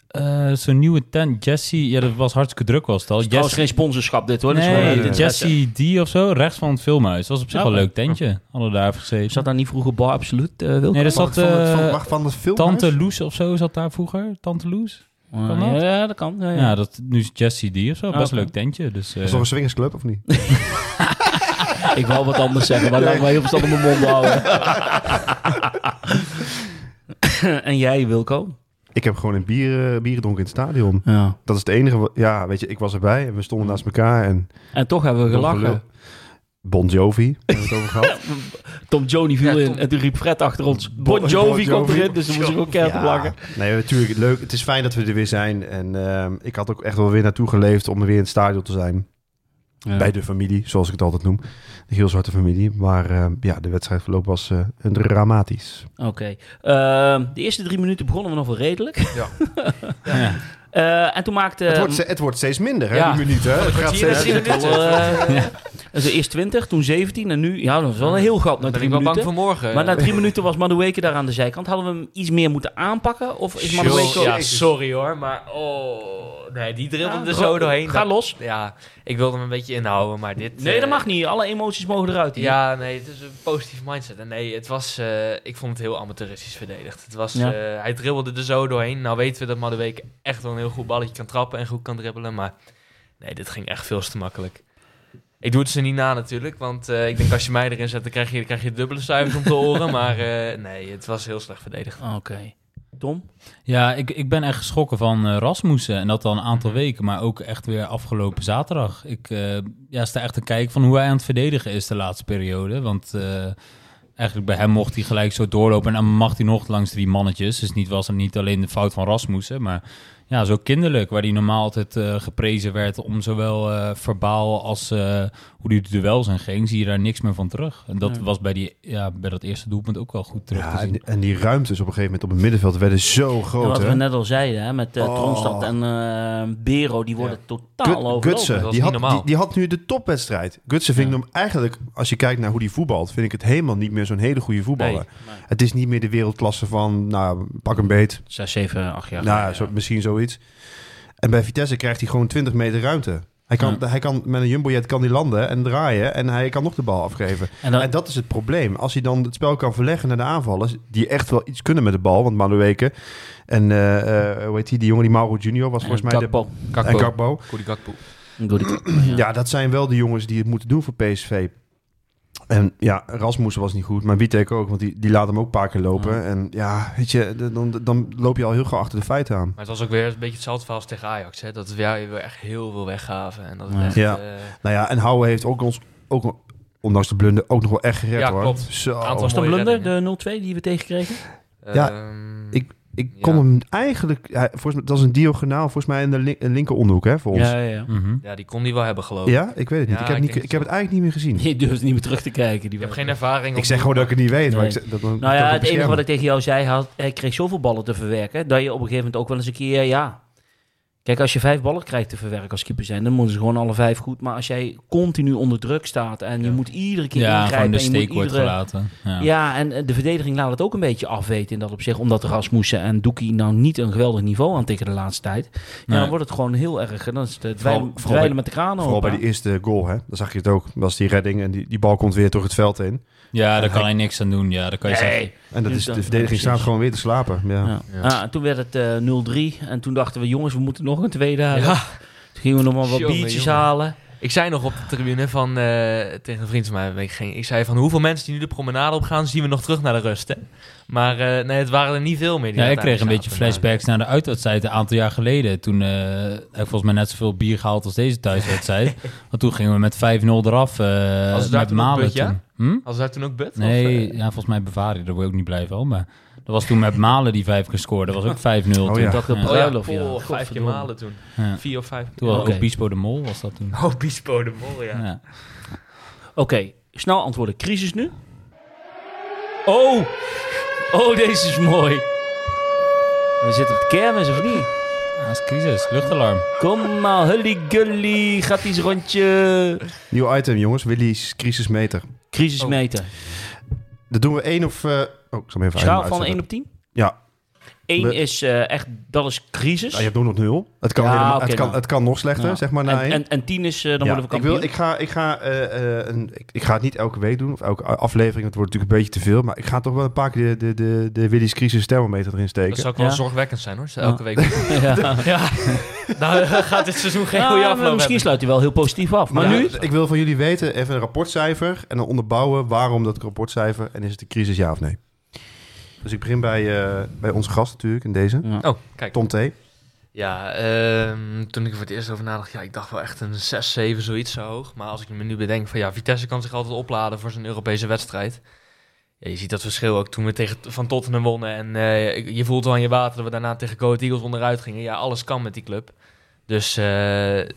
eh, Zo'n nieuwe tent, Jesse, ja, dat was hartstikke druk was het al. Het Jesse, geen sponsorschap dit hoor. Nee, Jesse D of zo, rechts van het filmhuis. Dat was op zich Ja, wel een leuk tentje. Hadden we daar even gezeten. Zat daar niet vroeger bar absoluut? Nee, dat zat van, het- van, van het? Tante Loes of zo zat daar vroeger. Tante Loes. Ah, kan dat? Ja, dat kan. Ja, Ja, ja. dat, nu is Jesse D of zo. Ah, Best een oké. leuk tentje. Dus, eh, Is dat een swingersclub of niet? <laughs> Ik wou wat anders zeggen, maar laat mij heel verstand op mijn mond houden. <laughs> en jij, Wilco? Ik heb gewoon een bier, eh, bier gedronken in het stadion. Ja. Dat is het enige. wat- Ja, weet je, ik was erbij en we stonden naast elkaar en... En toch hebben we gelachen. Bon Jovi, hebben we het over gehad. <laughs> Tom Joni viel Ja, in en toen riep Fred achter ons... Bon Bon Jovi komt Jovi. erin, dus dan moesten we ook keihard op lachen. Nee, natuurlijk leuk. Het is fijn dat we er weer zijn. En ehm, ik had ook echt wel weer naartoe geleefd om er weer in het stadion te zijn. Ja. Bij de familie, zoals ik het altijd noem. De heel zwarte familie. Maar ehm, ja, de wedstrijdverloop was eh, een dramatisch. Oké. Ehm, de eerste drie minuten begonnen we nog wel redelijk. Ja. <laughs> Eh, en toen maakte... het, wordt, ste- het wordt steeds minder, hè, ja. die minuten. Hè? Het gaat steeds... minuten. Wel, eh, <laughs> Dus eerst 20, toen 17 en nu... Ja, dat was wel een heel gat na drie ik wel bang minuten. voor morgen. Maar na drie minuten was Madueke daar aan de zijkant. Hadden we hem iets meer moeten aanpakken? Of is. Madueke... Ja, sorry hoor, maar oh, nee, die dribbelde er zo doorheen. Ga Dat- los. Ja, ik wilde hem een beetje inhouden, maar dit... Nee, eh, dat mag niet. Alle emoties mogen eruit. hier. Ja, nee, het is een positief mindset. En nee, het was, eh, ik vond het heel amateuristisch verdedigd. Het was, Ja. eh, hij dribbelde er zo doorheen. Nou weten we dat Madueke echt wel een heel goed balletje kan trappen en goed kan dribbelen. Maar nee, dit ging echt veel te makkelijk. Ik doe het ze niet na natuurlijk, want eh, ik denk als je mij erin zet, dan krijg je, dan krijg je dubbele cijfers om te horen. <laughs> Maar eh, nee, het was heel slecht verdedigd. Oké. Tom? Ja, ik, ik ben echt geschrokken van eh, Rasmussen. En dat al een aantal weken, maar ook echt weer afgelopen zaterdag. Ik eh, ja, sta echt te kijken van hoe hij aan het verdedigen is de laatste periode. Want eh, eigenlijk bij hem mocht hij gelijk zo doorlopen. En dan mag hij nog langs drie mannetjes. Dus niet was er niet alleen de fout van Rasmussen, maar ja, zo kinderlijk. Waar hij normaal altijd eh, geprezen werd om zowel eh, verbaal als eh, hoe hij de duels in ging, zie je daar niks meer van terug. En dat Ja. was bij, die, ja, bij dat eerste doelpunt ook wel goed terug te Ja, zien. en, en die ruimtes op een gegeven moment op het middenveld werden zo Ja, groot. wat hè? we net al zeiden, hè, met uh, Oh. Tronstad en eh, Bero, die worden totaal Gut- overlopen. Gutsen, die had, normaal. die, die had nu de topwedstrijd. Gutsen vind Ja. ik hem eigenlijk, als je kijkt naar hoe die voetbalt, vind ik het helemaal niet meer zo'n hele goede voetballer. Nee. Het is niet meer de wereldklasse van, nou, pak een beet. 6, 7, 8 jaar nou, zo, misschien zoiets. En bij Vitesse krijgt hij gewoon 20 meter ruimte. Hij kan, hij kan met een jumbojet kan hij landen en draaien en hij kan nog de bal afgeven. En dan, En dat is het probleem. Als hij dan het spel kan verleggen naar de aanvallers, die echt wel iets kunnen met de bal, want Manueke en eh, eh, hoe heet die, die jongen die Mauro Junior was volgens mij de, Gakpo. en Gakpo. Ja. dat zijn wel de jongens die het moeten doen voor PSV. En ja, Rasmussen was niet goed, maar Witek ook, want die, die laat hem ook een paar keer lopen. Ja. En ja, weet je, dan, dan loop je al heel gauw achter de feiten aan. Maar het was ook weer een beetje hetzelfde verhaal als tegen Ajax. Hè? Dat we ja, echt heel veel weggaven. En dat Ja. echt, Ja. eh, Nou ja, en Houwe heeft ook ons, ook, ondanks de blunder, ook nog wel echt gered Ja, hoor. klopt. Zo. Aantal- Was mooie blunder, reddingen. de 0-2 die we tegenkregen? Ja, ehm, ik- Ik Ja. kon hem eigenlijk, ja, volgens mij, dat is een diagonaal, volgens mij in de lin- linker onderhoek hè, voor ons. Ja, Ja, ja, ja. Mhm. Ja, die kon die wel hebben, geloof ik. ik weet het niet. Ja, ik, heb ik niet ik het heb het eigenlijk niet meer gezien. Je durft niet meer terug te kijken. Die Ik heb geen ervaring. Ik zeg gewoon dat ik het niet weet. Maar ik, zeg- dat, dat, Nou ja, het enige wat ik tegen jou zei, had, hij kreeg zoveel ballen te verwerken, dat je op een gegeven moment ook wel eens een keer, ja, Kijk, als je vijf ballen krijgt te verwerken als keeper zijn, dan moeten ze gewoon alle vijf goed. Maar als jij continu onder druk staat en je Ja. moet iedere keer Ja, ingrijpen... gewoon de en je moet steek wordt iedere- gelaten. Ja. Ja, en eh, de verdediging laat het ook een beetje afweten in dat opzicht. Omdat Rasmussen en Doekie nou niet een geweldig niveau aantikken de laatste tijd. Ja, Nee. dan wordt het gewoon heel erg. Dan is het dweilen, vooral dweilen bij- met de kraan Vooral bij die eerste goal, hè. Dan zag je het ook. Dat was die redding en die, die bal komt weer door het veld in. Ja, daar kan hij niks aan doen. Ja, dat kan je zeggen. En dat is, de verdediging staat gewoon weer te slapen. Ja. Ja. Ja. Ah, en toen werd het eh 0-3. En toen dachten we, jongens, we moeten nog een tweede halen. Ja. Toen gingen we nog maar wat Jongen, biertjes jongen. halen. Ik zei nog op de tribune van, eh, tegen een vriend van mij, ik, geen, ik zei van hoeveel mensen die nu de promenade op gaan, zien we nog terug naar de rust. Hè? Maar eh, nee, het waren er niet veel meer. die Ja, ik kreeg een beetje flashbacks naar de uitwedstrijd een aantal jaar geleden. Toen eh, heb ik volgens mij net zoveel bier gehaald als deze thuiswedstrijd. <laughs> Want toen gingen we met 5-0 eraf eh daar met toen ook Malen But, ja? Hm? Als daar toen ook bed? Nee, Of, eh, ja, volgens mij Bavaria, daar wil ik ook niet blijven. Maar dat was toen met Malen die vijf keer scoorde. Dat was ook 5-0 Oh toen. ja. Dat Ja. oh ja, bruiloft, ja. poh, vijf keer malen toen. Ja. Vier of vijf. Toen was Oké. ook Bispo de Mol, was dat toen. <laughs> Oh, Bispo de Mol, ja. Ja. Oké, snel antwoorden. Crisis nu? Oh! Oh, deze is mooi. We zitten op de kermis, of niet? Ja, dat is crisis, luchtalarm. Kom maar, hully gully, gaat iets rondje. Nieuw item, jongens. Willy's crisismeter. Crisismeter. Dat doen we één of... eh, oh, ik zal hem even Schaal van uitzetten. 1 op 10? Ja. 1 We- is eh, echt, dat is crisis. Ja, je hebt nog nul. Het kan, Ja, helemaal, het kan, nou. het kan nog slechter, Ja. zeg maar. Na en, en, en 10 is, eh, dan Ja, worden we ik, wil, kampioen. ik ga, ik, ga, eh, eh, een, ik, ik ga het niet elke week doen, of elke aflevering. Het wordt natuurlijk een beetje te veel. Maar ik ga toch wel een paar keer de, de, de, de Willy's crisis thermometer erin steken. Dat zou ook wel Ja. zorgwekkend zijn hoor. Elke week. <laughs> ja. ja, nou <laughs> gaat dit seizoen geen Ja, goede afloop misschien hebben. sluit hij wel heel positief af. Maar nu, ik wil van jullie weten, even een rapportcijfer en dan onderbouwen waarom dat rapportcijfer en is het een crisis ja of nee. Dus ik begin bij, eh, bij onze gast natuurlijk in deze, Ja. Oh, kijk. Tom T. Ja, ehm, toen ik er voor het eerst over nadacht, ja, ik dacht wel echt een 6, 7, zoiets zo hoog. Maar als ik me nu bedenk van ja, Vitesse kan zich altijd opladen voor zijn Europese wedstrijd. Ja, je ziet dat verschil ook toen we tegen Van Tottenham wonnen. En eh, je voelt wel aan je water dat we daarna tegen Go Eagles onderuit gingen. Ja, alles kan met die club. Dus eh,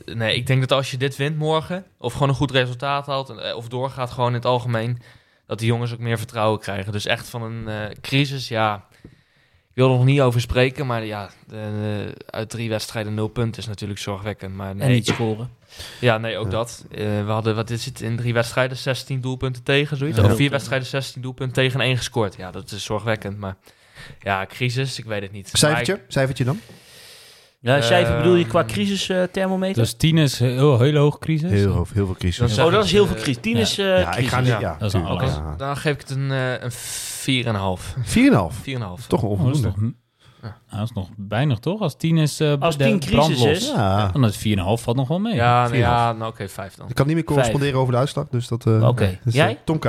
nee, ik denk dat als je dit wint morgen, of gewoon een goed resultaat haalt, of doorgaat gewoon in het algemeen, dat die jongens ook meer vertrouwen krijgen. Dus echt van een eh, crisis, ja, ik wil er nog niet over spreken, maar ja, de- uit drie wedstrijden nul punten is natuurlijk zorgwekkend. Maar nee, En niet scoren. ja, nee, ook Ja. dat. Eh, we hadden, wat is het, in drie wedstrijden 16 doelpunten tegen, zoiets. Ja. Of vier wedstrijden 16 doelpunten tegen en één gescoord. Ja, dat is zorgwekkend, maar ja, crisis, ik weet het niet. Cijfertje? Cijfertje dan? Ja, cijfer bedoel je qua Ehm, crisis eh, thermometer? Dus 10 is heel, heel hoog crisis. Heel, hoog, heel veel crisis. Oh, dat ik, is heel veel eh, crisis. 10 ja. is eh, ja, ik crisis. ga niet, ja. ja. Dat is een tuurlijk, alles. ja. Dan geef ik het een, eh een 4,5. 4,5. 4,5. Toch een dat, is onvoldoende. nog, Ja. Dat is nog weinig, toch? Als 10 is eh, Als de 10 crisis brandlos. is- Ja. Dan is 4,5 valt nog wel mee. Ja, nou, 4,5. ja nou oké, 5 dan. Ik kan niet meer corresponderen over de uitslag, dus dat... eh, Oké. dus, eh, Jij? Tom K.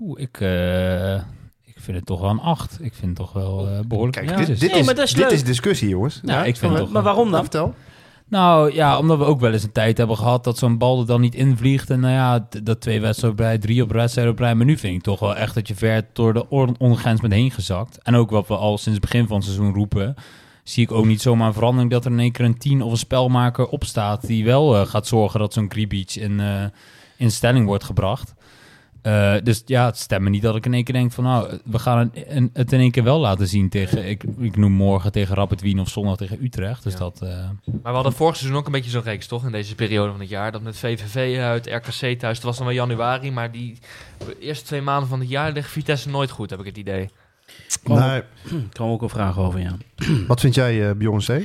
Oeh, ik, eh, ik vind het toch wel een 8. Ik vind het toch wel eh, behoorlijk Kijk, dit, dit, Nee, is, dit is discussie, jongens. Ja, ik vind toch Maar waarom dan? Vertel. Nou ja, omdat we ook wel eens een tijd hebben gehad dat zo'n bal er dan niet invliegt. En nou ja, dat twee wedstrijden op rij, drie op wedstrijd op rij. Maar nu vind ik toch wel echt dat je ver door de on- ondergrens bent heen gezakt. En ook wat we al sinds het begin van het seizoen roepen. Zie ik ook niet zomaar een verandering dat er in één keer een tien of een spelmaker opstaat. Die wel eh, gaat zorgen dat zo'n Gribic in, eh, in stelling wordt gebracht. Eh, dus ja, het stemt me niet dat ik in één keer denk van nou, we gaan het, een- het in één keer wel laten zien tegen, ik, ik noem morgen tegen Rapid Wien of zondag tegen Utrecht. Dus Ja. dat... eh, Maar we hadden vorig seizoen ook een beetje zo'n reeks, toch? In deze periode van het jaar. Dat met VVV uit, RKC thuis. Het was dan wel januari, maar die eerste twee maanden van het jaar ligt Vitesse nooit goed, heb ik het idee. Kwam Nee, Ik kan ook een vraag over, ja. <clears throat> wat vind jij, eh Beyoncé?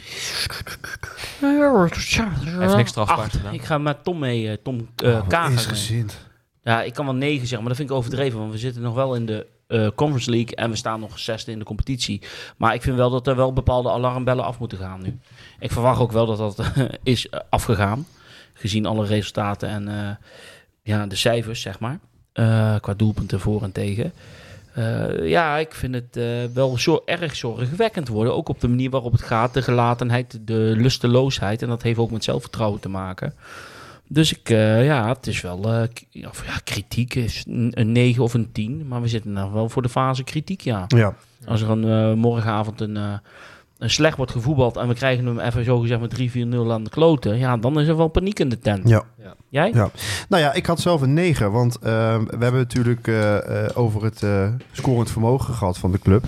Hij heeft niks strafbaars Acht. gedaan. Ik ga met Tom mee, Tom eh Oh, Kager is mee. gezind. Ja, ik kan wel 9 zeggen, maar dat vind ik overdreven. Want we zitten nog wel in de eh, Conference League en we staan nog zesde in de competitie. Maar ik vind wel dat er wel bepaalde alarmbellen af moeten gaan nu. Ik verwacht ook wel dat dat is eh, afgegaan. Gezien alle resultaten en eh, ja, de cijfers, zeg maar. Eh, qua doelpunten voor en tegen. Eh, ja, ik vind het eh, wel zo erg zorgwekkend worden. Ook op de manier waarop het gaat. De gelatenheid, de lusteloosheid. En dat heeft ook met zelfvertrouwen te maken. Dus ik, eh, ja, het is wel, eh, ja, of ja, kritiek is een, een 9 of een 10. Maar we zitten nou wel voor de fase kritiek, ja. Ja. Als er een, eh, morgenavond een, eh, een slecht wordt gevoetbald en we krijgen hem even zo gezegd met 3-4-0 aan de kloten. Ja, dan is er wel paniek in de tent. Ja. Jij? Ja. Nou ja, ik had zelf een 9. Want we hebben natuurlijk over het eh, scorend vermogen gehad van de club.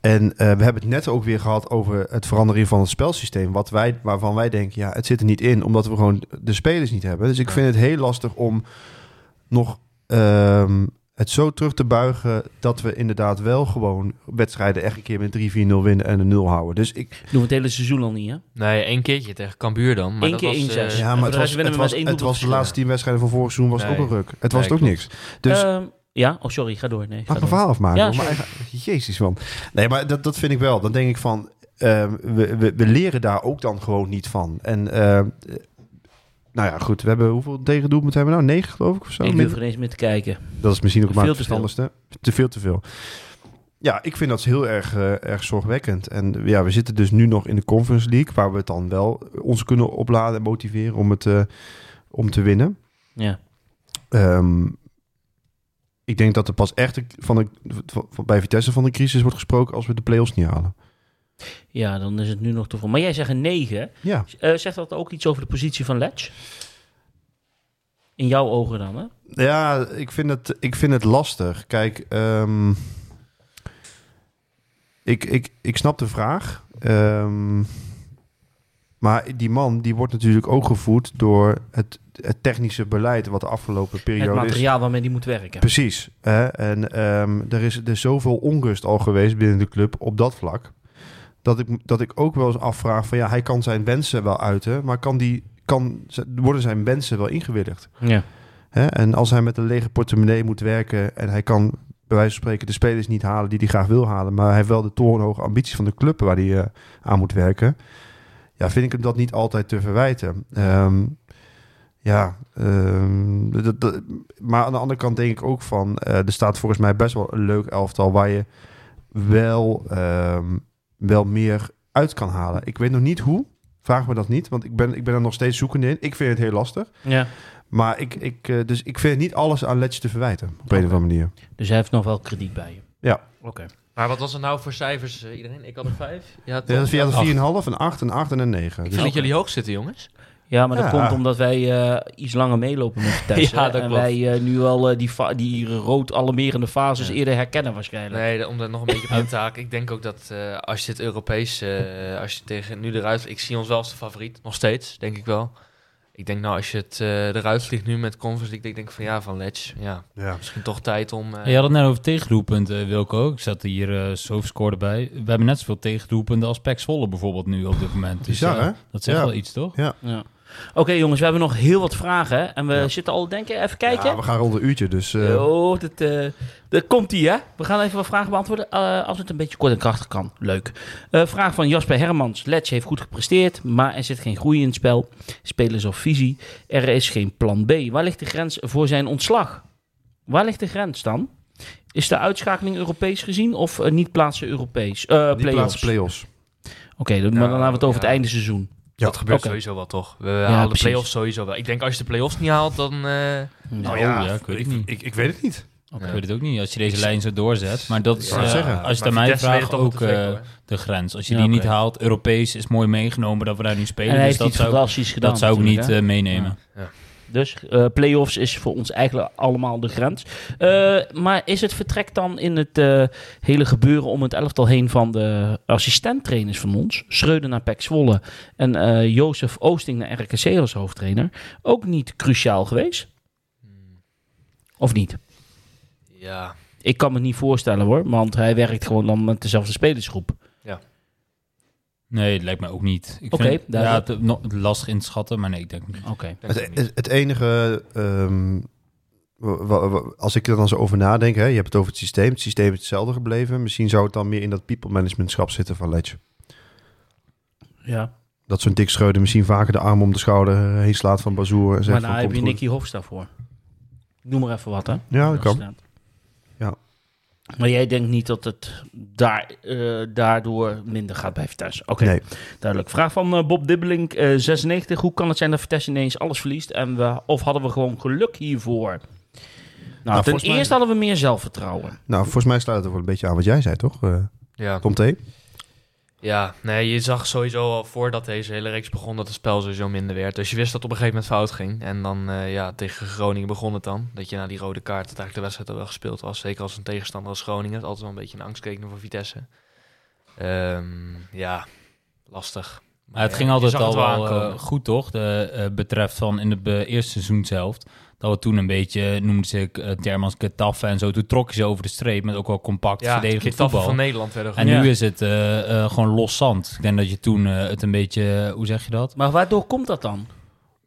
En eh, we hebben het net ook weer gehad over het veranderen van het spelsysteem. Wat wij, waarvan wij denken, ja, het zit er niet in, omdat we gewoon de spelers niet hebben. Dus ik Ja. vind het heel lastig om nog ehm, het zo terug te buigen dat we inderdaad wel gewoon wedstrijden echt een keer met 3-4-0 winnen en een 0 houden. Dus ik, Doen we het hele seizoen al niet, hè? Nee, één keertje tegen Cambuur dan. Maar Eén dat keer was, 1-6. eh, ja, maar het was, het was, het de laatste tien wedstrijden van vorig seizoen was het Nee. ook een ruk. Het was Nee, ook klopt. niks. Dus Ehm, ja, oh sorry, ga door. Nee, Mag ik mijn verhaal afmaken? Ja, hoor? Maar Jezus man. Nee, maar dat, dat vind ik wel. Dan denk ik van, ehm, we, we, we leren daar ook dan gewoon niet van. En ehm, eh, nou ja, goed. We hebben hoeveel tegendoelpunten hebben we nou? Negen geloof ik of zo? Ik durf er eens meer te kijken. dat is misschien ook maar Veel het verstandigste. Te veel te veel. Ja, ik vind dat heel erg, eh, erg zorgwekkend. En ja, we zitten dus nu nog in de Conference League, waar we het dan wel ons kunnen opladen en motiveren om, het, eh, om te winnen. Ja. Ehm, ik denk dat er pas echt van de, van, bij Vitesse van de crisis wordt gesproken als we de play-offs niet halen. ja, dan is het nu nog te veel. Maar jij zegt een 9. Ja, Eh, zegt dat ook iets over de positie van Letch? In jouw ogen dan, hè? ja ik, vind het, ik vind het lastig. Kijk, ehm, ik, ik, ik snap de vraag. Ehm, maar die man die wordt natuurlijk ook gevoed door het, het technische beleid wat de afgelopen Het periode is. materiaal waarmee die moet werken. Precies. Hè? En ehm, er is er is zoveel onrust al geweest binnen de club op dat vlak. Dat ik, dat ik ook wel eens afvraag van ja, hij kan zijn wensen wel uiten, maar kan die, kan, worden zijn wensen wel ingewilligd? Ja. Hè? En als hij met een lege portemonnee moet werken en hij kan bij wijze van spreken de spelers niet halen die hij graag wil halen, maar hij heeft wel de torenhoge ambities van de club waar hij eh, aan moet werken, ja, vind ik hem dat niet altijd te verwijten. Ehm, ja, ehm, dat- dat- maar aan de andere kant denk ik ook van, eh, er staat volgens mij best wel een leuk elftal waar je wel, ehm, wel meer uit kan halen. Ik weet nog niet hoe, vraag me dat niet, want ik ben, ik ben er nog steeds zoekende in. Ik vind het heel lastig. ja. Maar ik, ik, eh, dus ik vind niet alles aan Letch te verwijten, op een of andere manier. Dus hij heeft nog wel krediet bij je. Ja. Oké. Maar wat was er nou voor cijfers, eh, iedereen? Ik had er vijf. Ja, via Acht. de 4,5, een 8, een 8 en een 9. Ik Dus vind dat jullie hoog zitten, jongens. Ja, maar dat Ja. komt omdat wij eh, iets langer meelopen met <laughs> Vitesse. Ja, dat en klopt. wij eh, nu al eh, die, die rood alarmerende fases Ja. eerder herkennen waarschijnlijk. Nee, om er nog een beetje op <laughs> in te haken. Ik denk ook dat eh, als je het Europees, als je tegen nu eruit... Ik zie ons wel als de favoriet, nog steeds, denk ik wel. Ik denk nou, als je het eh, eruit vliegt nu met Conference League, ik denk van ja, van Ledge, ja, ja. misschien toch tijd om... eh, Je had het net over tegendoelpunten, Wilco. Ik zat hier eh zo scoorde bij. We hebben net zoveel tegendoelpunten als Pek Zwolle bijvoorbeeld nu op dit moment. Dus Bizar, ja, hè? dat zegt Ja. wel iets, toch? Ja. Oké jongens, we hebben nog heel wat vragen. En we Ja. zitten al denken, even kijken. Ja, we gaan rond een uurtje, dus... eh, Oh, dat, eh, dat komt ie, hè? We gaan even wat vragen beantwoorden. eh, als het een beetje kort en krachtig kan. Leuk. Vraag van Jasper Hermans. Letch heeft goed gepresteerd, maar er zit geen groei in het spel. Spelers of visie. Er is geen plan B. Waar ligt de grens voor zijn ontslag? Waar ligt de grens dan? Is de uitschakeling Europees gezien of niet plaatsen Europees? Eh die play-offs. Oké, dan- maar dan hebben we het over het einde seizoen. Dat gebeurt sowieso wel, toch? We halen de play-offs sowieso wel. Ik denk als je de play-offs niet haalt, dan... eh, Nou Oh, ja, ja, ik weet het niet. Ik, ik weet het niet. Ik weet het ook niet, als je deze lijn zo doorzet. Maar dat is, Ja, eh, zeggen. als je aan mij vraagt, ook trekken, eh, de grens. Als je Ja, die niet haalt, Europees is mooi meegenomen dat we daar nu spelen. En hij dus heeft dat zou, fantastisch gedaan. dat zou ik niet eh, meenemen. Dus eh play-offs is voor ons eigenlijk allemaal de grens. Eh, maar is het vertrek dan in het eh, hele gebeuren om het elftal heen van de assistenttrainers van ons, Schreuder naar Pek Zwolle en Jozef Oosting naar RKC als hoofdtrainer, ook niet cruciaal geweest? Of niet? Ja, Ik kan me niet voorstellen hoor, want hij werkt gewoon dan met dezelfde spelersgroep. Nee, het lijkt mij ook niet. Ik vind, ja, duidelijk. het, no- lastig in te schatten, maar nee, ik denk niet. Oké. Het, het, het enige, ehm, als ik er dan zo over nadenk, hè, je hebt het over het systeem. Het systeem is hetzelfde gebleven. Misschien zou het dan meer in dat people managementschap zitten van Ledge. Ja, Dat zo'n dik Schreuder misschien vaker de arm om de schouder heen slaat van Bazoer. En zegt maar daar heb je. Nicky Hofstad voor. Noem maar even wat hè. Ja, dat kan. Ja. Maar jij denkt niet dat het daar, eh, daardoor minder gaat bij Vitesse? Oké, Nee. duidelijk. Vraag van eh, Bob Dibbeling, eh 96. Hoe kan het zijn dat Vitesse ineens alles verliest? En we, of hadden we gewoon geluk hiervoor? Nou, ten volgens mij- eerste hadden we meer zelfvertrouwen. Nou, volgens mij sluit het wel een beetje aan wat jij zei, toch? Eh Ja. Tom T. Ja, nee, je zag sowieso al voordat deze hele reeks begon dat het spel sowieso minder werd. Dus je wist dat het op een gegeven moment fout ging. En dan, eh, ja, tegen Groningen begon het dan. Dat je na die rode kaart, dat eigenlijk de wedstrijd al wel gespeeld was. Zeker als een tegenstander als Groningen. Het altijd wel een beetje een angstkekener voor Vitesse. Ehm, ja, lastig. Maar het ging altijd al wel eh, goed, toch? De, eh, betreft van in het eerste seizoen zelf. Dat we toen een beetje, noemden ze uh, termen als Getafe en zo. Toen trokken ze over de streep met ook wel compact ja, verdedigend voetbal. van Nederland werden En nu is het eh, eh, gewoon los zand. Ik denk dat je toen eh, het een beetje, eh, hoe zeg je dat? Maar waardoor komt dat dan?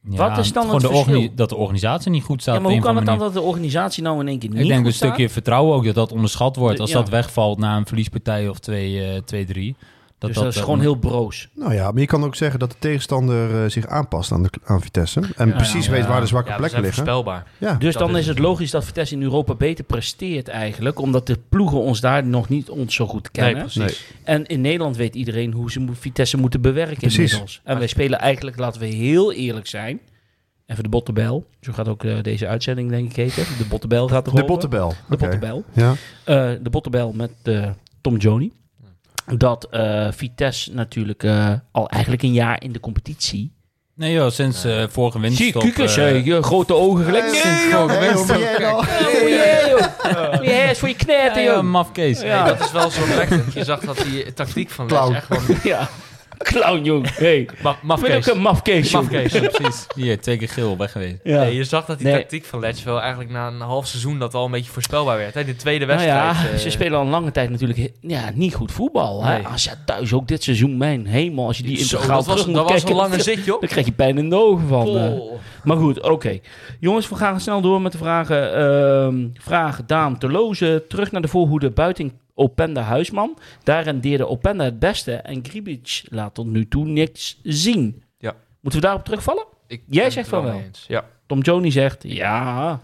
Ja, Wat is dan gewoon het de organi- verschil? dat de organisatie niet goed staat. Ja, maar hoe kan het dan dat de organisatie nou in één keer niet. Ik denk een stukje staat? vertrouwen ook, dat dat onderschat wordt. De- Als ja. dat wegvalt na een verliespartij of 2-3. twee, drie, dat dus dat is eh, gewoon heel broos. Nou ja, maar je kan ook zeggen dat de tegenstander eh, zich aanpast aan, de, aan Vitesse. En Ja, precies ja. weet waar de zwakke plekken zijn liggen. voorspelbaar. Ja. Dus dat dan is is het logisch dat Vitesse in Europa beter presteert eigenlijk. Omdat de ploegen ons daar nog niet ons zo goed Nee, kennen. precies. en in Nederland weet iedereen hoe ze Vitesse moeten bewerken Precies. inmiddels. En wij spelen eigenlijk, laten we heel eerlijk zijn... Even de bottenbel. Zo gaat ook eh, deze uitzending denk ik heten. De bottenbel gaat erover. De bottenbel. De Oké. bottenbel. Ja. Eh, de bottenbel met Tom Joni. Dat eh, Vitesse natuurlijk eh, al eigenlijk een jaar in de competitie... Nee joh, sinds eh, vorige Zie je, winterstop... Eh, je grote ogen gelijk. Nee, sinds vorige winterstop. joh. Voor je knetten, Ja, joh. mafkees. Ja. Nee, dat is wel zorgwekkend. Je zag dat die tactiek van Les Clown. echt gewoon... <laughs> Ja. Clown, jong. Hey. Ma Ik ben mafkees. ook een mafkees, jong. Mafkees. Ja, <laughs> precies. Hier, twee keer geel, weg geweest. Ja. Nee, je zag dat die Nee. tactiek van Letch wel eigenlijk na een half seizoen dat al een beetje voorspelbaar werd. Hè? De tweede Nou wedstrijd. ja, eh, ze spelen al een lange tijd natuurlijk ja, niet goed voetbal. Hè? Nee. Als je thuis ook dit seizoen, mijn hemel, als je die zo, integraal dat was, terug moet dat was een lange zit, joh. dan krijg je pijn in de ogen van. eh. Maar goed, oké. Jongens, we gaan snel door met de vragen. Ehm, vraag Daan Terloze. Terug naar de voorhoede buiten Openda Huisman. Daar rendeerde Openda het beste en Gribic laat tot nu toe niks zien. Ja. Moeten we daarop terugvallen? Ik Jij zegt van wel. eens. Ja. Tom Joni zegt ja.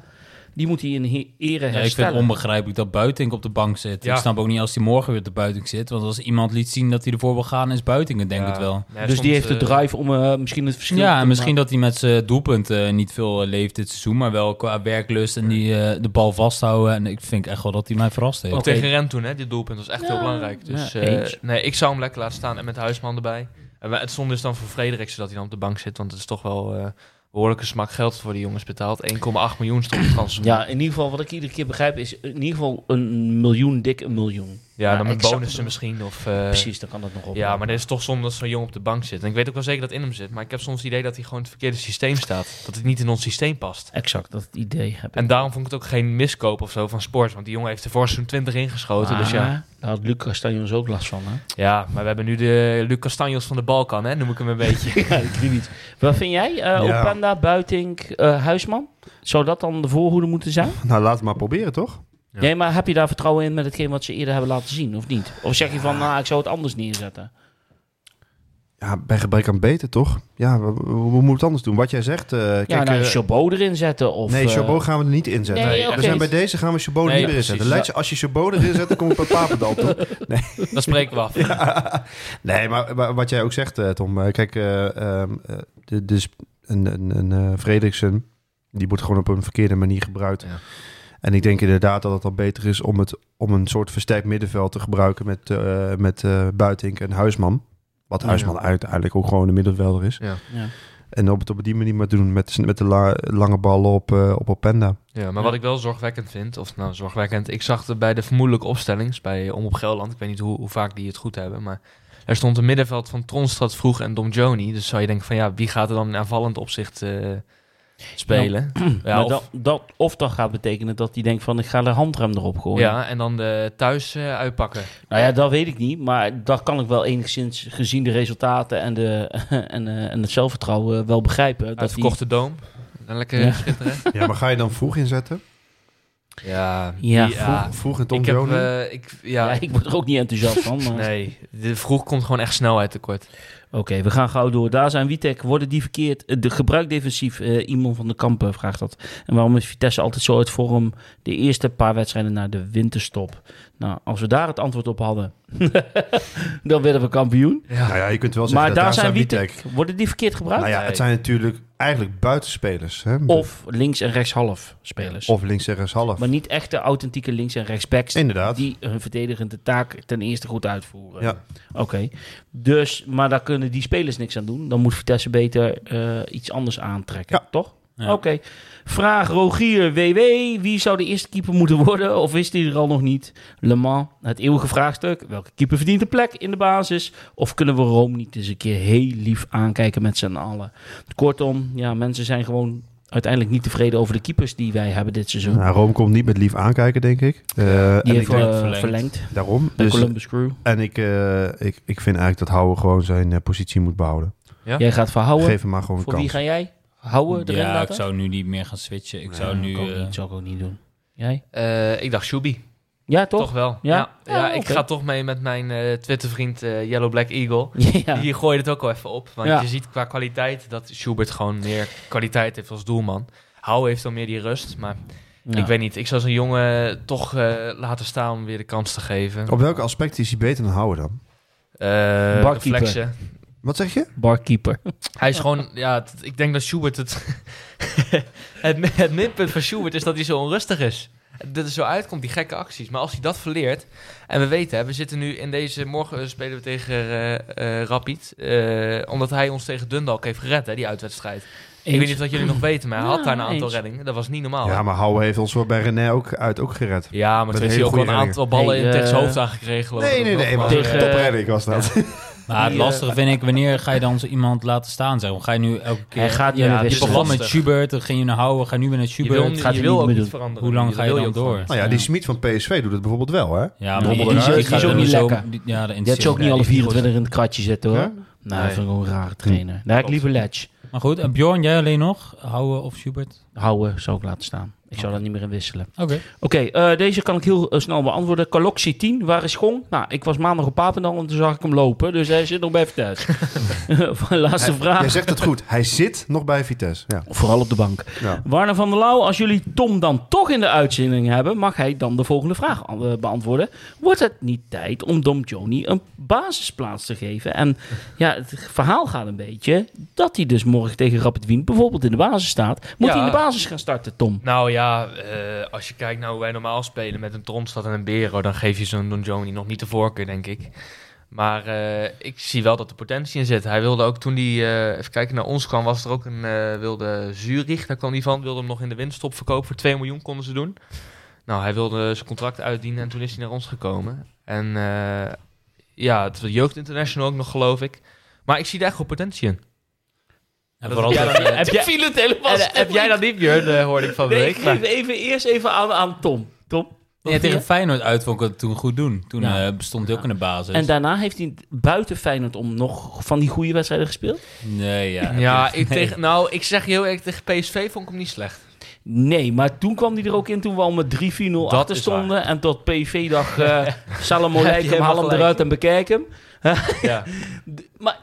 Die moet hij in ere Ja, ik vind herstellen. het onbegrijpelijk dat Buitink op de bank zit. Ja. Ik snap ook niet als hij morgen weer op de Buitink zit. Want als iemand liet zien dat hij ervoor wil gaan, is Buitink het denk Ja. ik wel. Nee, dus soms, die heeft de eh, drive om eh, misschien het verschil Ja, en misschien dat hij met zijn doelpunten eh, niet veel leeft dit seizoen. Maar wel qua werklust en die, eh, de bal vasthouden. En ik vind echt wel dat hij mij verrast heeft. Ook tegen Ren toen, hè? Dit doelpunt was echt Ja, heel belangrijk. Dus eh, nee, ik zou hem lekker laten staan en met Huisman erbij. En het stond dus dan voor Frederiksen dat hij dan op de bank zit. Want het is toch wel eh behoorlijke smak geld voor die jongens betaald. 1,8 miljoen stond het. Ja, in ieder geval, wat ik iedere keer begrijp, is in ieder geval een miljoen, dik een miljoen. Ja, dan met bonussen misschien. Of, eh, Precies, dan kan dat nog op. Ja, maar het is toch zonde dat zo'n jongen op de bank zit. En ik weet ook wel zeker dat in hem zit. Maar ik heb soms het idee dat hij gewoon in het verkeerde systeem staat. Dat het niet in ons systeem past. Exact, dat idee heb ik. En daarom vond ik het ook geen miskoop of zo van sport. Want die jongen heeft er voor zo'n 20 ingeschoten. dus ja. Maar Daar had Luc Castanjos ook last van, hè? ja, maar we hebben nu de Luc Castanjos van de Balkan, hè? noem ik hem een beetje. <laughs> ja, ik weet niet. Wat vind jij? eh Ja. Openda, Buitink, eh, Huisman? Zou dat dan de voorhoede moeten zijn? Nou, laten we maar proberen, toch? Ja. Nee, maar heb je daar vertrouwen in met hetgeen wat ze eerder hebben laten zien, of niet? Of zeg je van, nou, ik zou het anders neerzetten? Ja, bij gebrek aan beter, toch? Ja, we, we- we moeten het anders doen. Wat jij zegt, eh kijk... ja, nou, eh, Chabot erin zetten, of... nee, eh, Chabot gaan we er niet inzetten. Nee, we zijn bij deze gaan we Chabot Nee, niet erin precies. zetten. Als je Chabot erin zet, dan kom ik bij Papendal toe. <laughs> Dat spreken we af. Nee, maar, maar wat jij ook zegt, eh, Tom. eh, kijk, eh, ehm, eh, dus een, een, een eh, Fredriksen, die wordt gewoon op een verkeerde manier gebruikt. Ja. En ik denk inderdaad dat het al beter is om, het, om een soort versterkt middenveld te gebruiken met, eh met eh Buitink en Huisman. Wat Ja. Huisman uiteindelijk ook gewoon een middenvelder is. Ja. Ja. En op het op die manier maar doen met, met de la- lange ballen op, eh op Openda. Ja, maar wat ik wel zorgwekkend vind, of nou zorgwekkend, ik zag er bij de vermoedelijke opstellings bij Om op Gelderland, ik weet niet hoe, hoe vaak die het goed hebben, maar er stond een middenveld van Tronstad vroeg en Dom Joni. Dus zou je denken van ja, wie gaat er dan in aanvallend opzicht eh, spelen? <clears throat> Ja, maar of, dat, dat, of dat gaat betekenen dat hij denkt van, ik ga de handrem erop gooien. ja, en dan de thuis eh, uitpakken. Nou ja, dat weet ik niet. Maar dat kan ik wel enigszins, gezien de resultaten en, de, <laughs> en, eh, en het zelfvertrouwen, wel begrijpen. Dat die, Uitverkochte doom. Dan lekker Ja. schitteren. <laughs> Ja, maar ga je dan vroeg inzetten? Ja, Ja, die- Vroeg, vroeg en Tom ik heb, eh, ik, ja, ja, ik word er ook niet enthousiast van. <laughs> maar- nee, de vroeg komt gewoon echt snelheid tekort. Oké, we gaan gauw door. Daar zijn Witek. Worden die verkeerd? eh, De gebruik defensief. eh Iman van de Kampen vraagt dat. En waarom is Vitesse altijd zo uit vorm de eerste paar wedstrijden na de winterstop? Nou, als we daar het antwoord op hadden, <laughs> dan werden we kampioen. Nou ja, je kunt wel zeggen Maar dat daar zijn Witek-. Worden die verkeerd gebruikt? Nou ja, het zijn natuurlijk eigenlijk buitenspelers. Hè? Of links en rechts half spelers. of links en rechts half. Maar niet echte authentieke links en rechtsbacks. Inderdaad. Die hun verdedigende taak ten eerste goed uitvoeren. Ja. Oké. Dus, maar daar kunnen die spelers niks aan doen. Dan moet Vitesse beter eh, iets anders aantrekken. Ja. Toch? Ja. Oké. Vraag Rogier WW. Wie zou de eerste keeper moeten worden? Of is die er al nog niet? Le Mans, het eeuwige vraagstuk. Welke keeper verdient een plek in de basis? Of kunnen we Rome niet eens een keer heel lief aankijken met z'n allen? Kortom, ja, mensen zijn gewoon uiteindelijk niet tevreden over de keepers die wij hebben dit seizoen. Nou, Rome komt niet met lief aankijken, denk ik. Eh, die en heeft ik denk- eh, verlengd. verlengd. daarom. De Dus, Columbus Crew. en ik, eh, ik, ik vind eigenlijk dat Houwe gewoon zijn positie moet behouden. Jij gaat verhouden. Geef hem maar gewoon een Voor kans. wie ga jij? Houden erin Ja, laten? ik zou nu niet meer gaan switchen. Ik zou nu... ik ook eh, niet, zou ik ook niet doen. Jij? Eh, ik dacht Shubi. Ja, toch? Toch wel. Ja? Ja, ja, Ja, ik ga toch mee met mijn eh Twitter-vriend eh, Yellow Black Eagle. <laughs> ja. Die gooide het ook al even op. Want Ja. je ziet qua kwaliteit dat Schubert gewoon meer kwaliteit heeft als doelman. Hou heeft dan meer die rust. Maar Ja. ik weet niet, ik zou zo'n jongen toch eh, laten staan om weer de kans te geven. Op welke aspect is hij beter dan Houwe dan? Eh reflexen. Wat zeg je? Barkeeper. Hij is gewoon, ja, ik denk dat Schubert het... <laughs> het, het minpunt van Schubert is dat hij zo onrustig is. Dat er zo uitkomt, die gekke acties. Maar als hij dat verleert... En we weten, hè, we zitten nu in deze... Morgen spelen we tegen eh, eh, Rapid. eh, omdat hij ons tegen Dundalk heeft gered, hè, die uitwedstrijd. Ik weet niet of dat jullie nog weten, maar hij Ja, had daar een aantal eens. reddingen. Dat was niet normaal. ja, maar Houwe heeft ons wel bij René ook uit ook gered. Ja, maar toen heeft hij ook wel een aantal ballen Hey, in tegen zijn hoofd aangekregen. Nee, nee, nog, nee, maar tegen- topredding was dat. Maar het lastige vind ik, wanneer ga je dan zo iemand laten staan? Zeg? Ga je nu elke keer... Hij gaat ja, je begon met. Schubert, dan ging je naar Houden, ga nu weer naar Je Schubert. wil, gaat je hij wil niet ook niet doen. veranderen. Hoe lang ga je dan gewoon. door? Nou ja, die Smit van PSV doet het bijvoorbeeld wel, hè? Ja, Die- maar die- die, die is- die is gaat ook niet lekker. die- Ja, Die had je ook niet alle die is niet 24 in het kratje zitten hoor. Nou, Nee. dat vind ik ook een rare trainer. Daar heb ik liever Ledge. goed. Maar goed, en Bjorn, jij alleen nog? Houden of Schubert? Houden zou ik laten staan. Ik zou daar niet meer in wisselen. Oké. Oké, eh, deze kan ik heel eh, snel beantwoorden. Caloxy 10, waar is Gong? Nou, ik was maandag op Papendal en toen zag ik hem lopen. Dus hij zit nog bij Vitesse. <laughs> <laughs> Laatste vraag. Jij zegt het goed. Hij zit nog bij Vitesse. Ja. Vooral op de bank. Ja. Warner van der Lauw, als jullie Tom dan toch in de uitzending hebben, mag hij dan de volgende vraag eh, beantwoorden. Wordt het niet tijd om Dom Joni een basisplaats te geven? En ja, het verhaal gaat een beetje dat hij dus morgen tegen Rapid Wien bijvoorbeeld in de basis staat. Moet Ja. hij in de basis gaan starten, Tom? Nou ja, eh, als je kijkt naar hoe wij normaal spelen met een Tronstad en een Bero, dan geef je zo'n Don Joni nog niet de voorkeur, denk ik. Maar eh, ik zie wel dat er potentie in zit. Hij wilde ook toen hij, eh, even kijken, naar ons kwam, was er ook een, wilde Zurich, daar kwam hij van, wilde hem nog in de winststop verkopen. Voor 2 miljoen konden ze doen. Nou, hij wilde zijn contract uitdienen en toen is hij naar ons gekomen. En ja, het was Jeugd International ook nog, geloof ik. Maar ik zie daar echt wel potentie in. En vooral ja, dat, eh, heb <laughs> jij- viel het helemaal En, heb jij dat niet, Björn, eh, hoorde ik van de Nee, week. geef even, eerst even aan, aan Tom. Tom? vind tegen? Feyenoord uit vond ik het toen goed doen. Toen Ja. eh, bestond hij ook in de basis. En daarna heeft hij buiten Feyenoord om nog van die goede wedstrijden gespeeld? Nee, ja. Ja, ik Nee. tegen, nou, ik zeg je heel eerlijk, tegen PSV vond ik hem niet slecht. Nee, maar toen kwam hij er ook in toen we al met 3-4-0 Dat achter stonden. En tot <laughs> eh Salam Heb je alaikum, helemaal haal hem eruit en bekijk hem. Ja. <laughs> Maar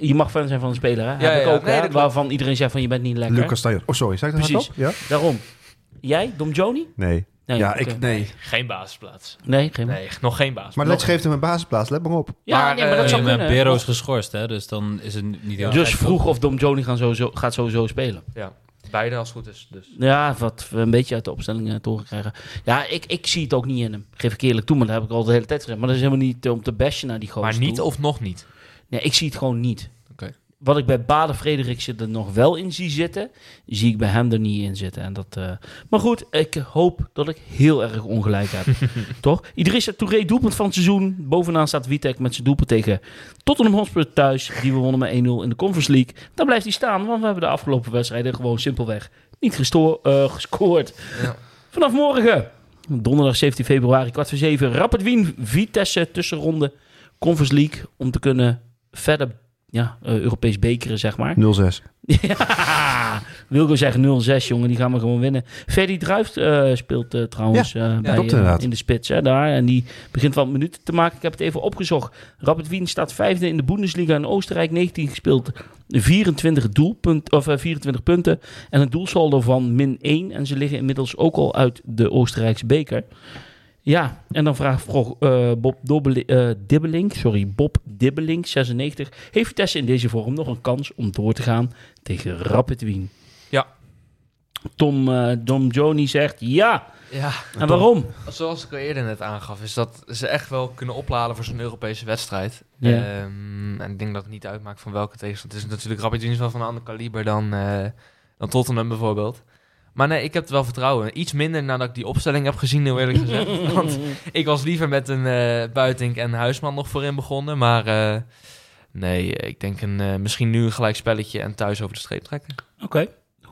je, mag fan zijn van een speler, hè? Ja, Heb ik ja, ook, nee, hè? Waarvan iedereen zegt van je bent niet lekker. Lucas. Oh, sorry. Zei ik dat Precies. Ja? Daarom. Jij, Dom Joni? Nee. Nee, ja, ik, nee. Geen basisplaats. Nee, geen Nee, nog geen basis. Maar Let's geeft hem een basisplaats. Let maar op. Ja, Maar, nee, maar dat eh, zou kunnen. Bero is geschorst, hè, dus dan is het niet heel dus vroeg of Dom Joni gaan sowieso, gaat sowieso spelen. Ja, beide als het goed is. Dus. Ja, wat we een beetje uit de opstelling eh, te horen krijgen. Ja, ik, ik zie het ook niet in hem. Geef ik eerlijk toe, maar dat heb ik al de hele tijd gezegd. Maar dat is helemaal niet om te bashen naar die gozer Maar niet toe. of nog niet. Nee, ik zie het gewoon niet. Wat ik bij Baden Frederiksen er nog wel in zie zitten, zie ik bij hem er niet in zitten. En dat, eh, Maar goed, ik hoop dat ik heel erg ongelijk heb. <laughs> Toch? Idrissa Touré, doelpunt van het seizoen. Bovenaan staat Witek met zijn doelpunt tegen Tottenham Hotspur thuis. Die we wonnen met 1-0 in de Conference League. Daar blijft hij staan, want we hebben de afgelopen wedstrijden gewoon simpelweg niet gesto- eh, gescoord. Ja. Vanaf morgen, donderdag 17 februari, kwart voor zeven, Rapid Wien, Vitesse tussenronde Conference League. Om te kunnen verder ja, eh, Europees bekeren, zeg maar. 0-6. <laughs> Ja, Wilco zegt 0-6, jongen, die gaan we gewoon winnen. Ferdy Druift eh, speelt eh, trouwens bij, klopt in de spits hè, daar. En die begint wat minuten te maken. Ik heb het even opgezocht. Rapid Wien staat vijfde in de Bundesliga in Oostenrijk. 19 gespeeld, 24, doelpunt, of, eh, 24 punten. En een doelsaldo van min 1. En ze liggen inmiddels ook al uit de Oostenrijkse beker. Ja, en dan vraagt vroeg, eh, Bob Dobbeli- eh, Dibbelink, sorry, Bob Dibbelink, 96. Heeft Vitesse in deze vorm nog een kans om door te gaan tegen Rapid Wien? Ja. Tom, eh Dom Joni zegt ja. Ja, En waarom? zoals ik al eerder net aangaf, is dat ze echt wel kunnen opladen voor zo'n Europese wedstrijd. Ja. Ehm, en ik denk dat het niet uitmaakt van welke tegenstander. Het is natuurlijk Rapid Wien is wel van een ander kaliber dan, eh, dan Tottenham bijvoorbeeld. Maar nee, ik heb er wel vertrouwen. in. Iets minder nadat ik die opstelling heb gezien, heel eerlijk gezegd. <laughs> Want ik was liever met een eh Buitink en Huisman nog voorin begonnen. Maar eh, nee, ik denk een, eh, misschien nu een gelijk spelletje en thuis over de streep trekken. Oké.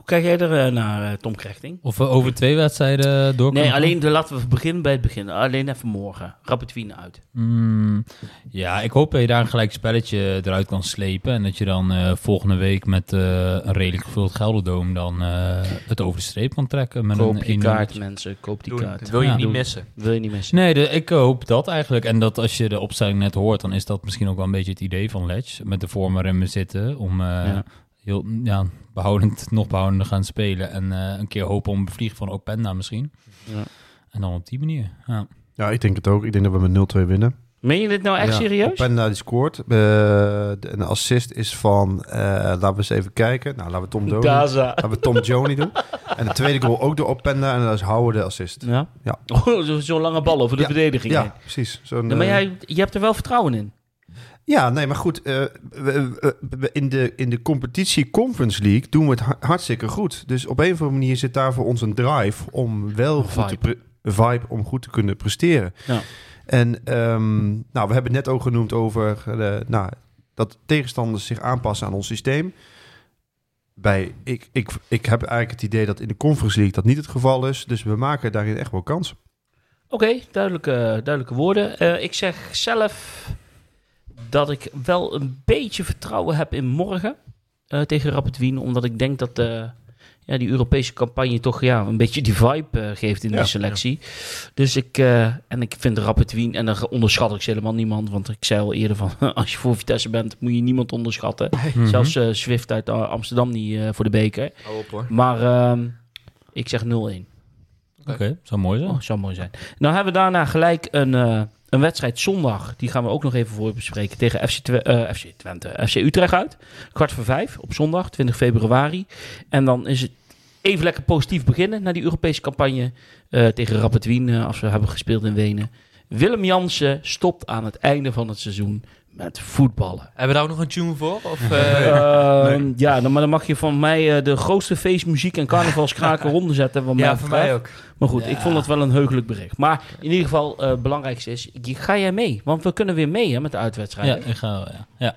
Kijk jij er eh, naar, eh, Tom Krechting? Of we over twee wedstrijden door Nee, alleen de, laten we beginnen bij het begin. Alleen even morgen. Rapid Wien uit. Mm, ja, ik hoop dat je daar een gelijk spelletje eruit kan slepen. En dat je dan eh, volgende week met eh, een redelijk gevuld Gelderdoom dan eh, het over de streep kan trekken. Met Koop een die 1-0. kaart, mensen. Koop die kaart. Wil je Ja. niet missen. Wil je niet missen. Nee, de, ik hoop dat eigenlijk. En dat als je de opstelling net hoort, dan is dat misschien ook wel een beetje het idee van Ledge. Met de vorm waarin we zitten. Om eh, Ja. Heel ja, behoudend, nog behoudend te gaan spelen. En eh, een keer hopen op een vlieg van Openda misschien. Ja. En dan op die manier. Ja. Ja, ik denk het ook. Ik denk dat we met 0-2 winnen. Meen je dit nou echt Ja, serieus? Openda die scoort. Eh, de, een assist is van, eh, laten we eens even kijken. Nou, laten we Tom Jones, Gaza. laten we Tom Jones doen. En de tweede goal ook door Openda en dat is Houwe de assist. Ja? Ja. Oh, zo- Zo'n lange bal over de Ja, verdediging. heen. Ja, precies. Zo'n, Ja, maar jij, je hebt er wel vertrouwen in. Ja, nee, maar goed. we- in, de, in de competitie Conference League doen we het ha- hartstikke goed. Dus op een of andere manier zit daar voor ons een drive om wel Een goed te vibe. vibe om goed te kunnen presteren. Ja. En ehm, nou, we hebben het net ook genoemd over eh, nou, dat tegenstanders zich aanpassen aan ons systeem. Bij, ik, ik, ik heb eigenlijk het idee dat in de Conference League dat niet het geval is. Dus we maken daarin echt wel kans. Oké, duidelijke, duidelijke woorden. Eh, ik zeg zelf dat ik wel een beetje vertrouwen heb in morgen eh, tegen Rapid Wien. Omdat ik denk dat eh, ja, die Europese campagne toch ja, een beetje die vibe eh, geeft in Ja, de selectie. Dus ik, eh, en ik vind Rapid Wien, en dan onderschat ik ze helemaal niemand. Want ik zei al eerder van, <laughs> als je voor Vitesse bent, moet je niemand onderschatten. Mhm. Zelfs eh, Swift uit Amsterdam niet eh, voor de beker. Op hoor. Maar ehm, ik zeg 0-1. Oké, zou mooi zijn. Oh, zou mooi zijn. Nou hebben we daarna gelijk een, eh, een wedstrijd zondag. Die gaan we ook nog even voor bespreken. Tegen FC, eh, FC Twente. FC Utrecht uit. Kwart voor vijf op zondag, 20 februari. En dan is het even lekker positief beginnen naar die Europese campagne. eh, tegen Rapid Wien, eh, als we hebben gespeeld in Wenen. Willem Jansen stopt aan het einde van het seizoen met voetballen. Hebben we daar ook nog een tune voor? Of, <laughs> eh, Ehm, Ja, dan, maar dan mag je van mij eh, de grootste feestmuziek en carnavalskraken <laughs> ronde wat mij ja, voor mij ook. Maar goed, Ja. ik vond het wel een heugelijk bericht. Maar in ieder geval, eh, het belangrijkste is, je- ga jij mee? Want we kunnen weer mee hè, met de Ja, uitwedstrijd. ik ga, ja. ja.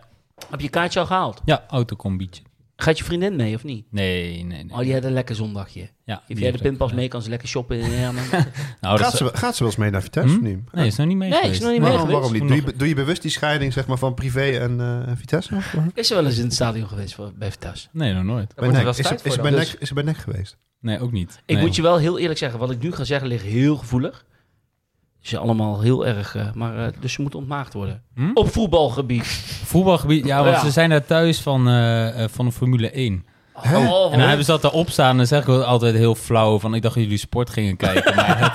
Heb je kaartje al gehaald? ja autocombietje. Gaat je vriendin mee of niet? Nee, nee, nee. Oh, die had een lekker zondagje. Ja, Geef die jij de pinpas ja. mee, kan ze lekker shoppen in Herman. <laughs> Nou, dat Gaat ze, gaat ze wel eens mee naar Vitesse? Hm? of niet? Nee, is nog niet mee Nee, geweest. is nog niet mee Waarom, waarom niet? Doe je, doe je bewust die scheiding zeg maar, van privé en eh, Vitesse? Is <laughs> ze wel eens in het stadion geweest voor, bij Vitesse? Nee, nog nooit. Er Is, ze- tijd is, ze bij dan. nek, is ze bij nek geweest? Nee, ook niet. Ik Nee. moet je wel heel eerlijk zeggen, wat ik nu ga zeggen ligt heel gevoelig. Is allemaal heel erg, eh, maar eh, dus ze moet ontmaagd worden. Hm? Op voetbalgebied. Voetbalgebied, ja, want Ja. ze zijn daar thuis van, eh, van de Formule 1. Hè? Oh, En dan hebben ze dat erop staan en dan zeg ik altijd heel flauw van ik dacht dat jullie sport gingen kijken. Maar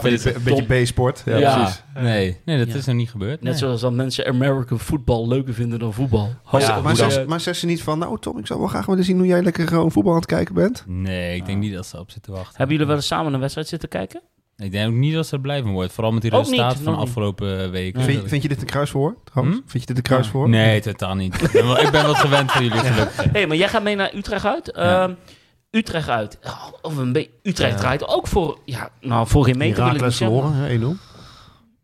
van die- vind een beetje B-sport. Ja, Ja. precies. nee, nee, dat Ja. is nog niet gebeurd. Net nee. zoals dat mensen American football leuker vinden dan voetbal. Maar, Ja, maar, zegt ze niet van... Nou Tom, ik zou wel graag willen zien hoe jij lekker gewoon voetbal aan het kijken bent. Nee, ik denk niet dat ze op zitten wachten. Hebben jullie wel eens samen een wedstrijd zitten kijken? Ik denk ook niet dat ze er blijven wordt. Vooral met die Ook resultaten niet, van de afgelopen weken. Nee. Vind, vind je dit een? Trouwens? Hm? Vind je dit een kruisverhoor? Nee, totaal niet. Ik ben wel, ik ben wat gewend van jullie gelukkig. Hé, hey, maar jij gaat mee naar Utrecht uit. Ja. Ehm, Utrecht uit. Of een beetje. Utrecht Ja. draait ook voor. Ja, nou, voor geen meter wil ik niet verloren, hè, 1-0.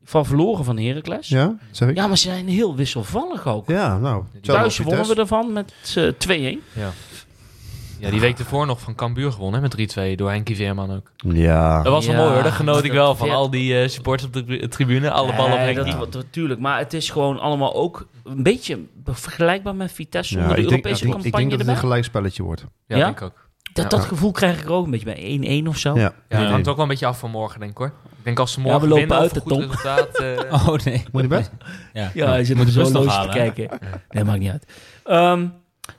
Van verloren van Heracles. Ja. Ja, zeg ik? maar ze zijn heel wisselvallig ook. Ja, nou. Thuis wonnen we ervan met eh, 2-1. Ja. Ja, die week ervoor nog van Cambuur gewonnen hè, met 3-2 door Henkie Veerman ook. Ja. Dat was wel Ja, mooi hoor, daar genoot ik dat- wel van ja. al die eh, supporters op de tri- tribune. Alle ballen op Henkie. dat, dat, natuurlijk. Maar het is gewoon allemaal ook een beetje vergelijkbaar met Vitesse Ja, zonder de ik, denk, Europese ik, denk- ik campagne denk dat het een gelijkspelletje wordt. Ja, Ja? denk ik ook. Dat, Ja. dat gevoel krijg ik ook een beetje bij 1-1 of zo. Ja. Ja, het Ja. hangt ook wel een beetje af van morgen, denk ik hoor. Ik denk als ze Ja, morgen we lopen winnen uit, of een hè, goed Tom? resultaat... eh, <laughs> Oh nee. Moet je bed? Ja, Ja, hij zit de zo nog loos te kijken. Nee, maakt niet uit. Ehm,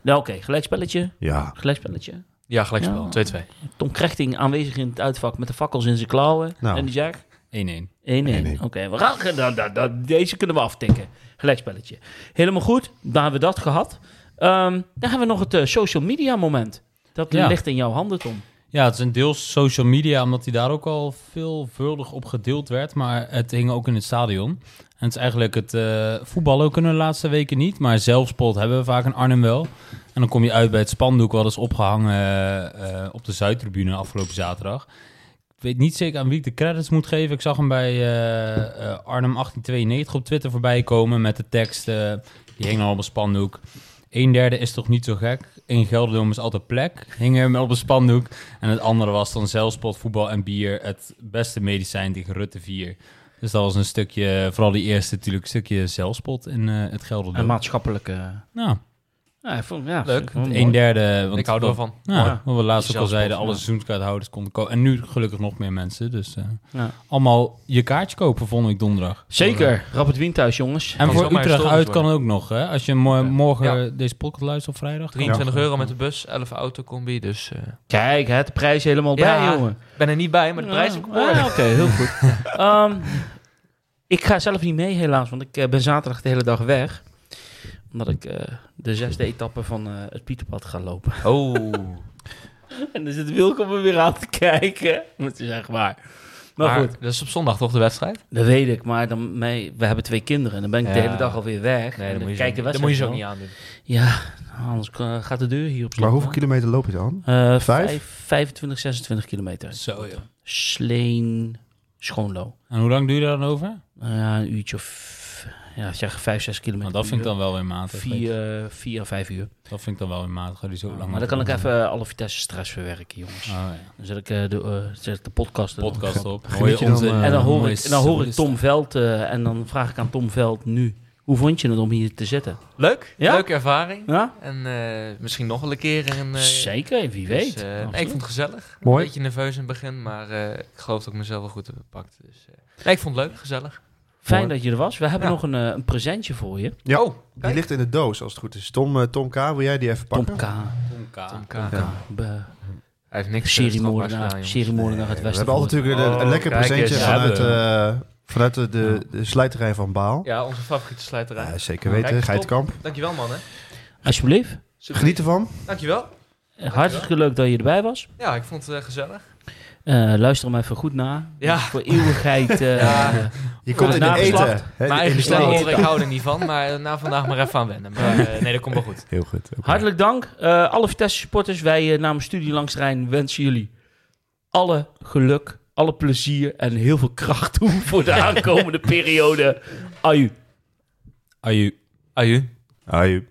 nou oké, gelijkspelletje. Ja. Gelijkspelletje. ja, gelijkspel. Ja. 2-2. Tom Krechting aanwezig in het uitvak met de fakkels in zijn klauwen. Nou. En die zegt 1-1. 1-1. Oké, we gaan, dan, dan, dan- deze kunnen we aftikken. Gelijkspelletje. Helemaal goed, dan hebben we dat gehad. Ehm, dan hebben we nog het eh, social media moment. Dat Ja. ligt in jouw handen, Tom. Ja, het is een deels social media, omdat hij daar ook al veelvuldig op gedeeld werd. Maar het hing ook in het stadion. Het is eigenlijk het eh voetballen kunnen de laatste weken niet. Maar zelfspot hebben we vaak in Arnhem wel. En dan kom je uit bij het spandoek, wat is opgehangen eh, op de Zuidtribune afgelopen zaterdag. Ik weet niet zeker aan wie ik de credits moet geven. Ik zag hem bij eh, eh, Arnhem 1892 op Twitter voorbij komen met de tekst. die hing al op een spandoek. Een derde is toch niet zo gek. In Gelderdoom is altijd plek. Hing hem op een spandoek. En het andere was dan zelfspot, voetbal en bier. Het beste medicijn tegen Rutte 4. Dus dat was een stukje, vooral die eerste natuurlijk, een stukje zelfspot in eh, het Een Gelderdoom. maatschappelijke... Nou, Ja, ik vond, ja, Leuk. ik vond een derde. Want ik hou er wel van. Ja, Ja. wat we laatst ook al zeiden, alle seizoenskaarthouders konden komen. En nu gelukkig nog meer mensen. Dus eh, Ja. allemaal je kaartje kopen volgende week donderdag. Zeker. Rapid Wien thuis, jongens. En voor Utrecht uit kan ook nog, hè? Als je mo- morgen Ja. deze podcast luistert op vrijdag. kan 23 ook. euro met de bus, 11 autocombi. Dus eh, Kijk, hè, de prijs helemaal Ja. bij, jongen. ik ben er niet bij, maar de prijs is ook. Ah, Oké, heel goed. <laughs> Ehm, ik ga zelf niet mee, helaas, want ik eh, ben zaterdag de hele dag weg. Omdat ik eh, de zesde etappe van eh, het Pieterpad ga lopen. Oh. <laughs> en dan zit Wilco me weer aan te kijken. Moet je zeggen, maar. Maar, Maar goed, dat is op zondag toch de wedstrijd? dat weet ik. Maar dan mee, we hebben twee kinderen en dan ben ik de hele dag alweer weg. Nee, dat dan moet je, kijk zo, de dat moet je zo niet aandoen. Ja, anders eh, gaat de deur hier op slot. Maar hoeveel kilometer loop je dan? Eh, Vijf? vijf, 25, 26 kilometer. Zo, ja. Sleen, Schoonlo. En hoe lang duur je daar dan over? Nou ja, een uurtje of, ja, zeg 5, 6 kilometer. Nou, dat vind ik dan wel weer matig. uur. Vier, eh, vier à vijf uur. Dat vind ik dan wel weer matig. Ga die zo lang maar dan kan ik even eh, alle Vitesse stress verwerken, jongens. Oh, ja. Dan zet ik eh, de, eh, zet ik de podcast. Podcast op. Eh, En dan hoor mooie ik, en dan hoor ik. Tom Veld eh, en dan vraag ik aan Tom Veld nu. Hoe vond je het om hier te zitten? Leuk, Ja? leuke ervaring. Ja? En eh, misschien nog wel een keer. En, eh, Zeker, wie dus, weet. eh, nee, ik vond het gezellig. Mooi. Een beetje nerveus in het begin, maar eh, ik geloof dat ik mezelf wel goed heb gepakt. Dus, eh, nee, ik vond het leuk, gezellig. Fijn Mooi. dat je er was. We hebben Ja. nog een, eh, een presentje voor je. Ja, Oh, die ligt in de doos als het goed is. Tom, eh, Tom K, wil jij die even Tom pakken? K. Tom K. Tom K. Tom K. Ja. Be- Hij heeft niks eh, Seriemoordenaar jongens. seriemoordenaar uit we Westen. hebben altijd natuurlijk een, een Oh, lekker presentje vanuit, eh, vanuit de, de, de slijterij van Baal. Ja, onze favoriete slijterij. Ja, zeker Kijk, weten, top. Geitkamp. Dankjewel, man. Hè. Alsjeblieft. Geniet ervan. Dankjewel. Eh, Hartstikke leuk dat je erbij was. Ja, ik vond het eh, gezellig. Eh, luister hem even goed na. Ja. Voor eeuwigheid. eh, <laughs> Ja. eh, Je komt in de eten. hè, eigen horen, ik hou er niet van. Maar na vandaag maar even aan wennen. Maar eh, nee, dat komt wel goed. Heel goed. Hartelijk dank. Eh, alle Vitesse supporters, wij namens Studie Langs de Rijn wensen jullie alle geluk, alle plezier en heel veel kracht toe <laughs> voor de <laughs> aankomende periode. Aju. Aju. Aju. Aju.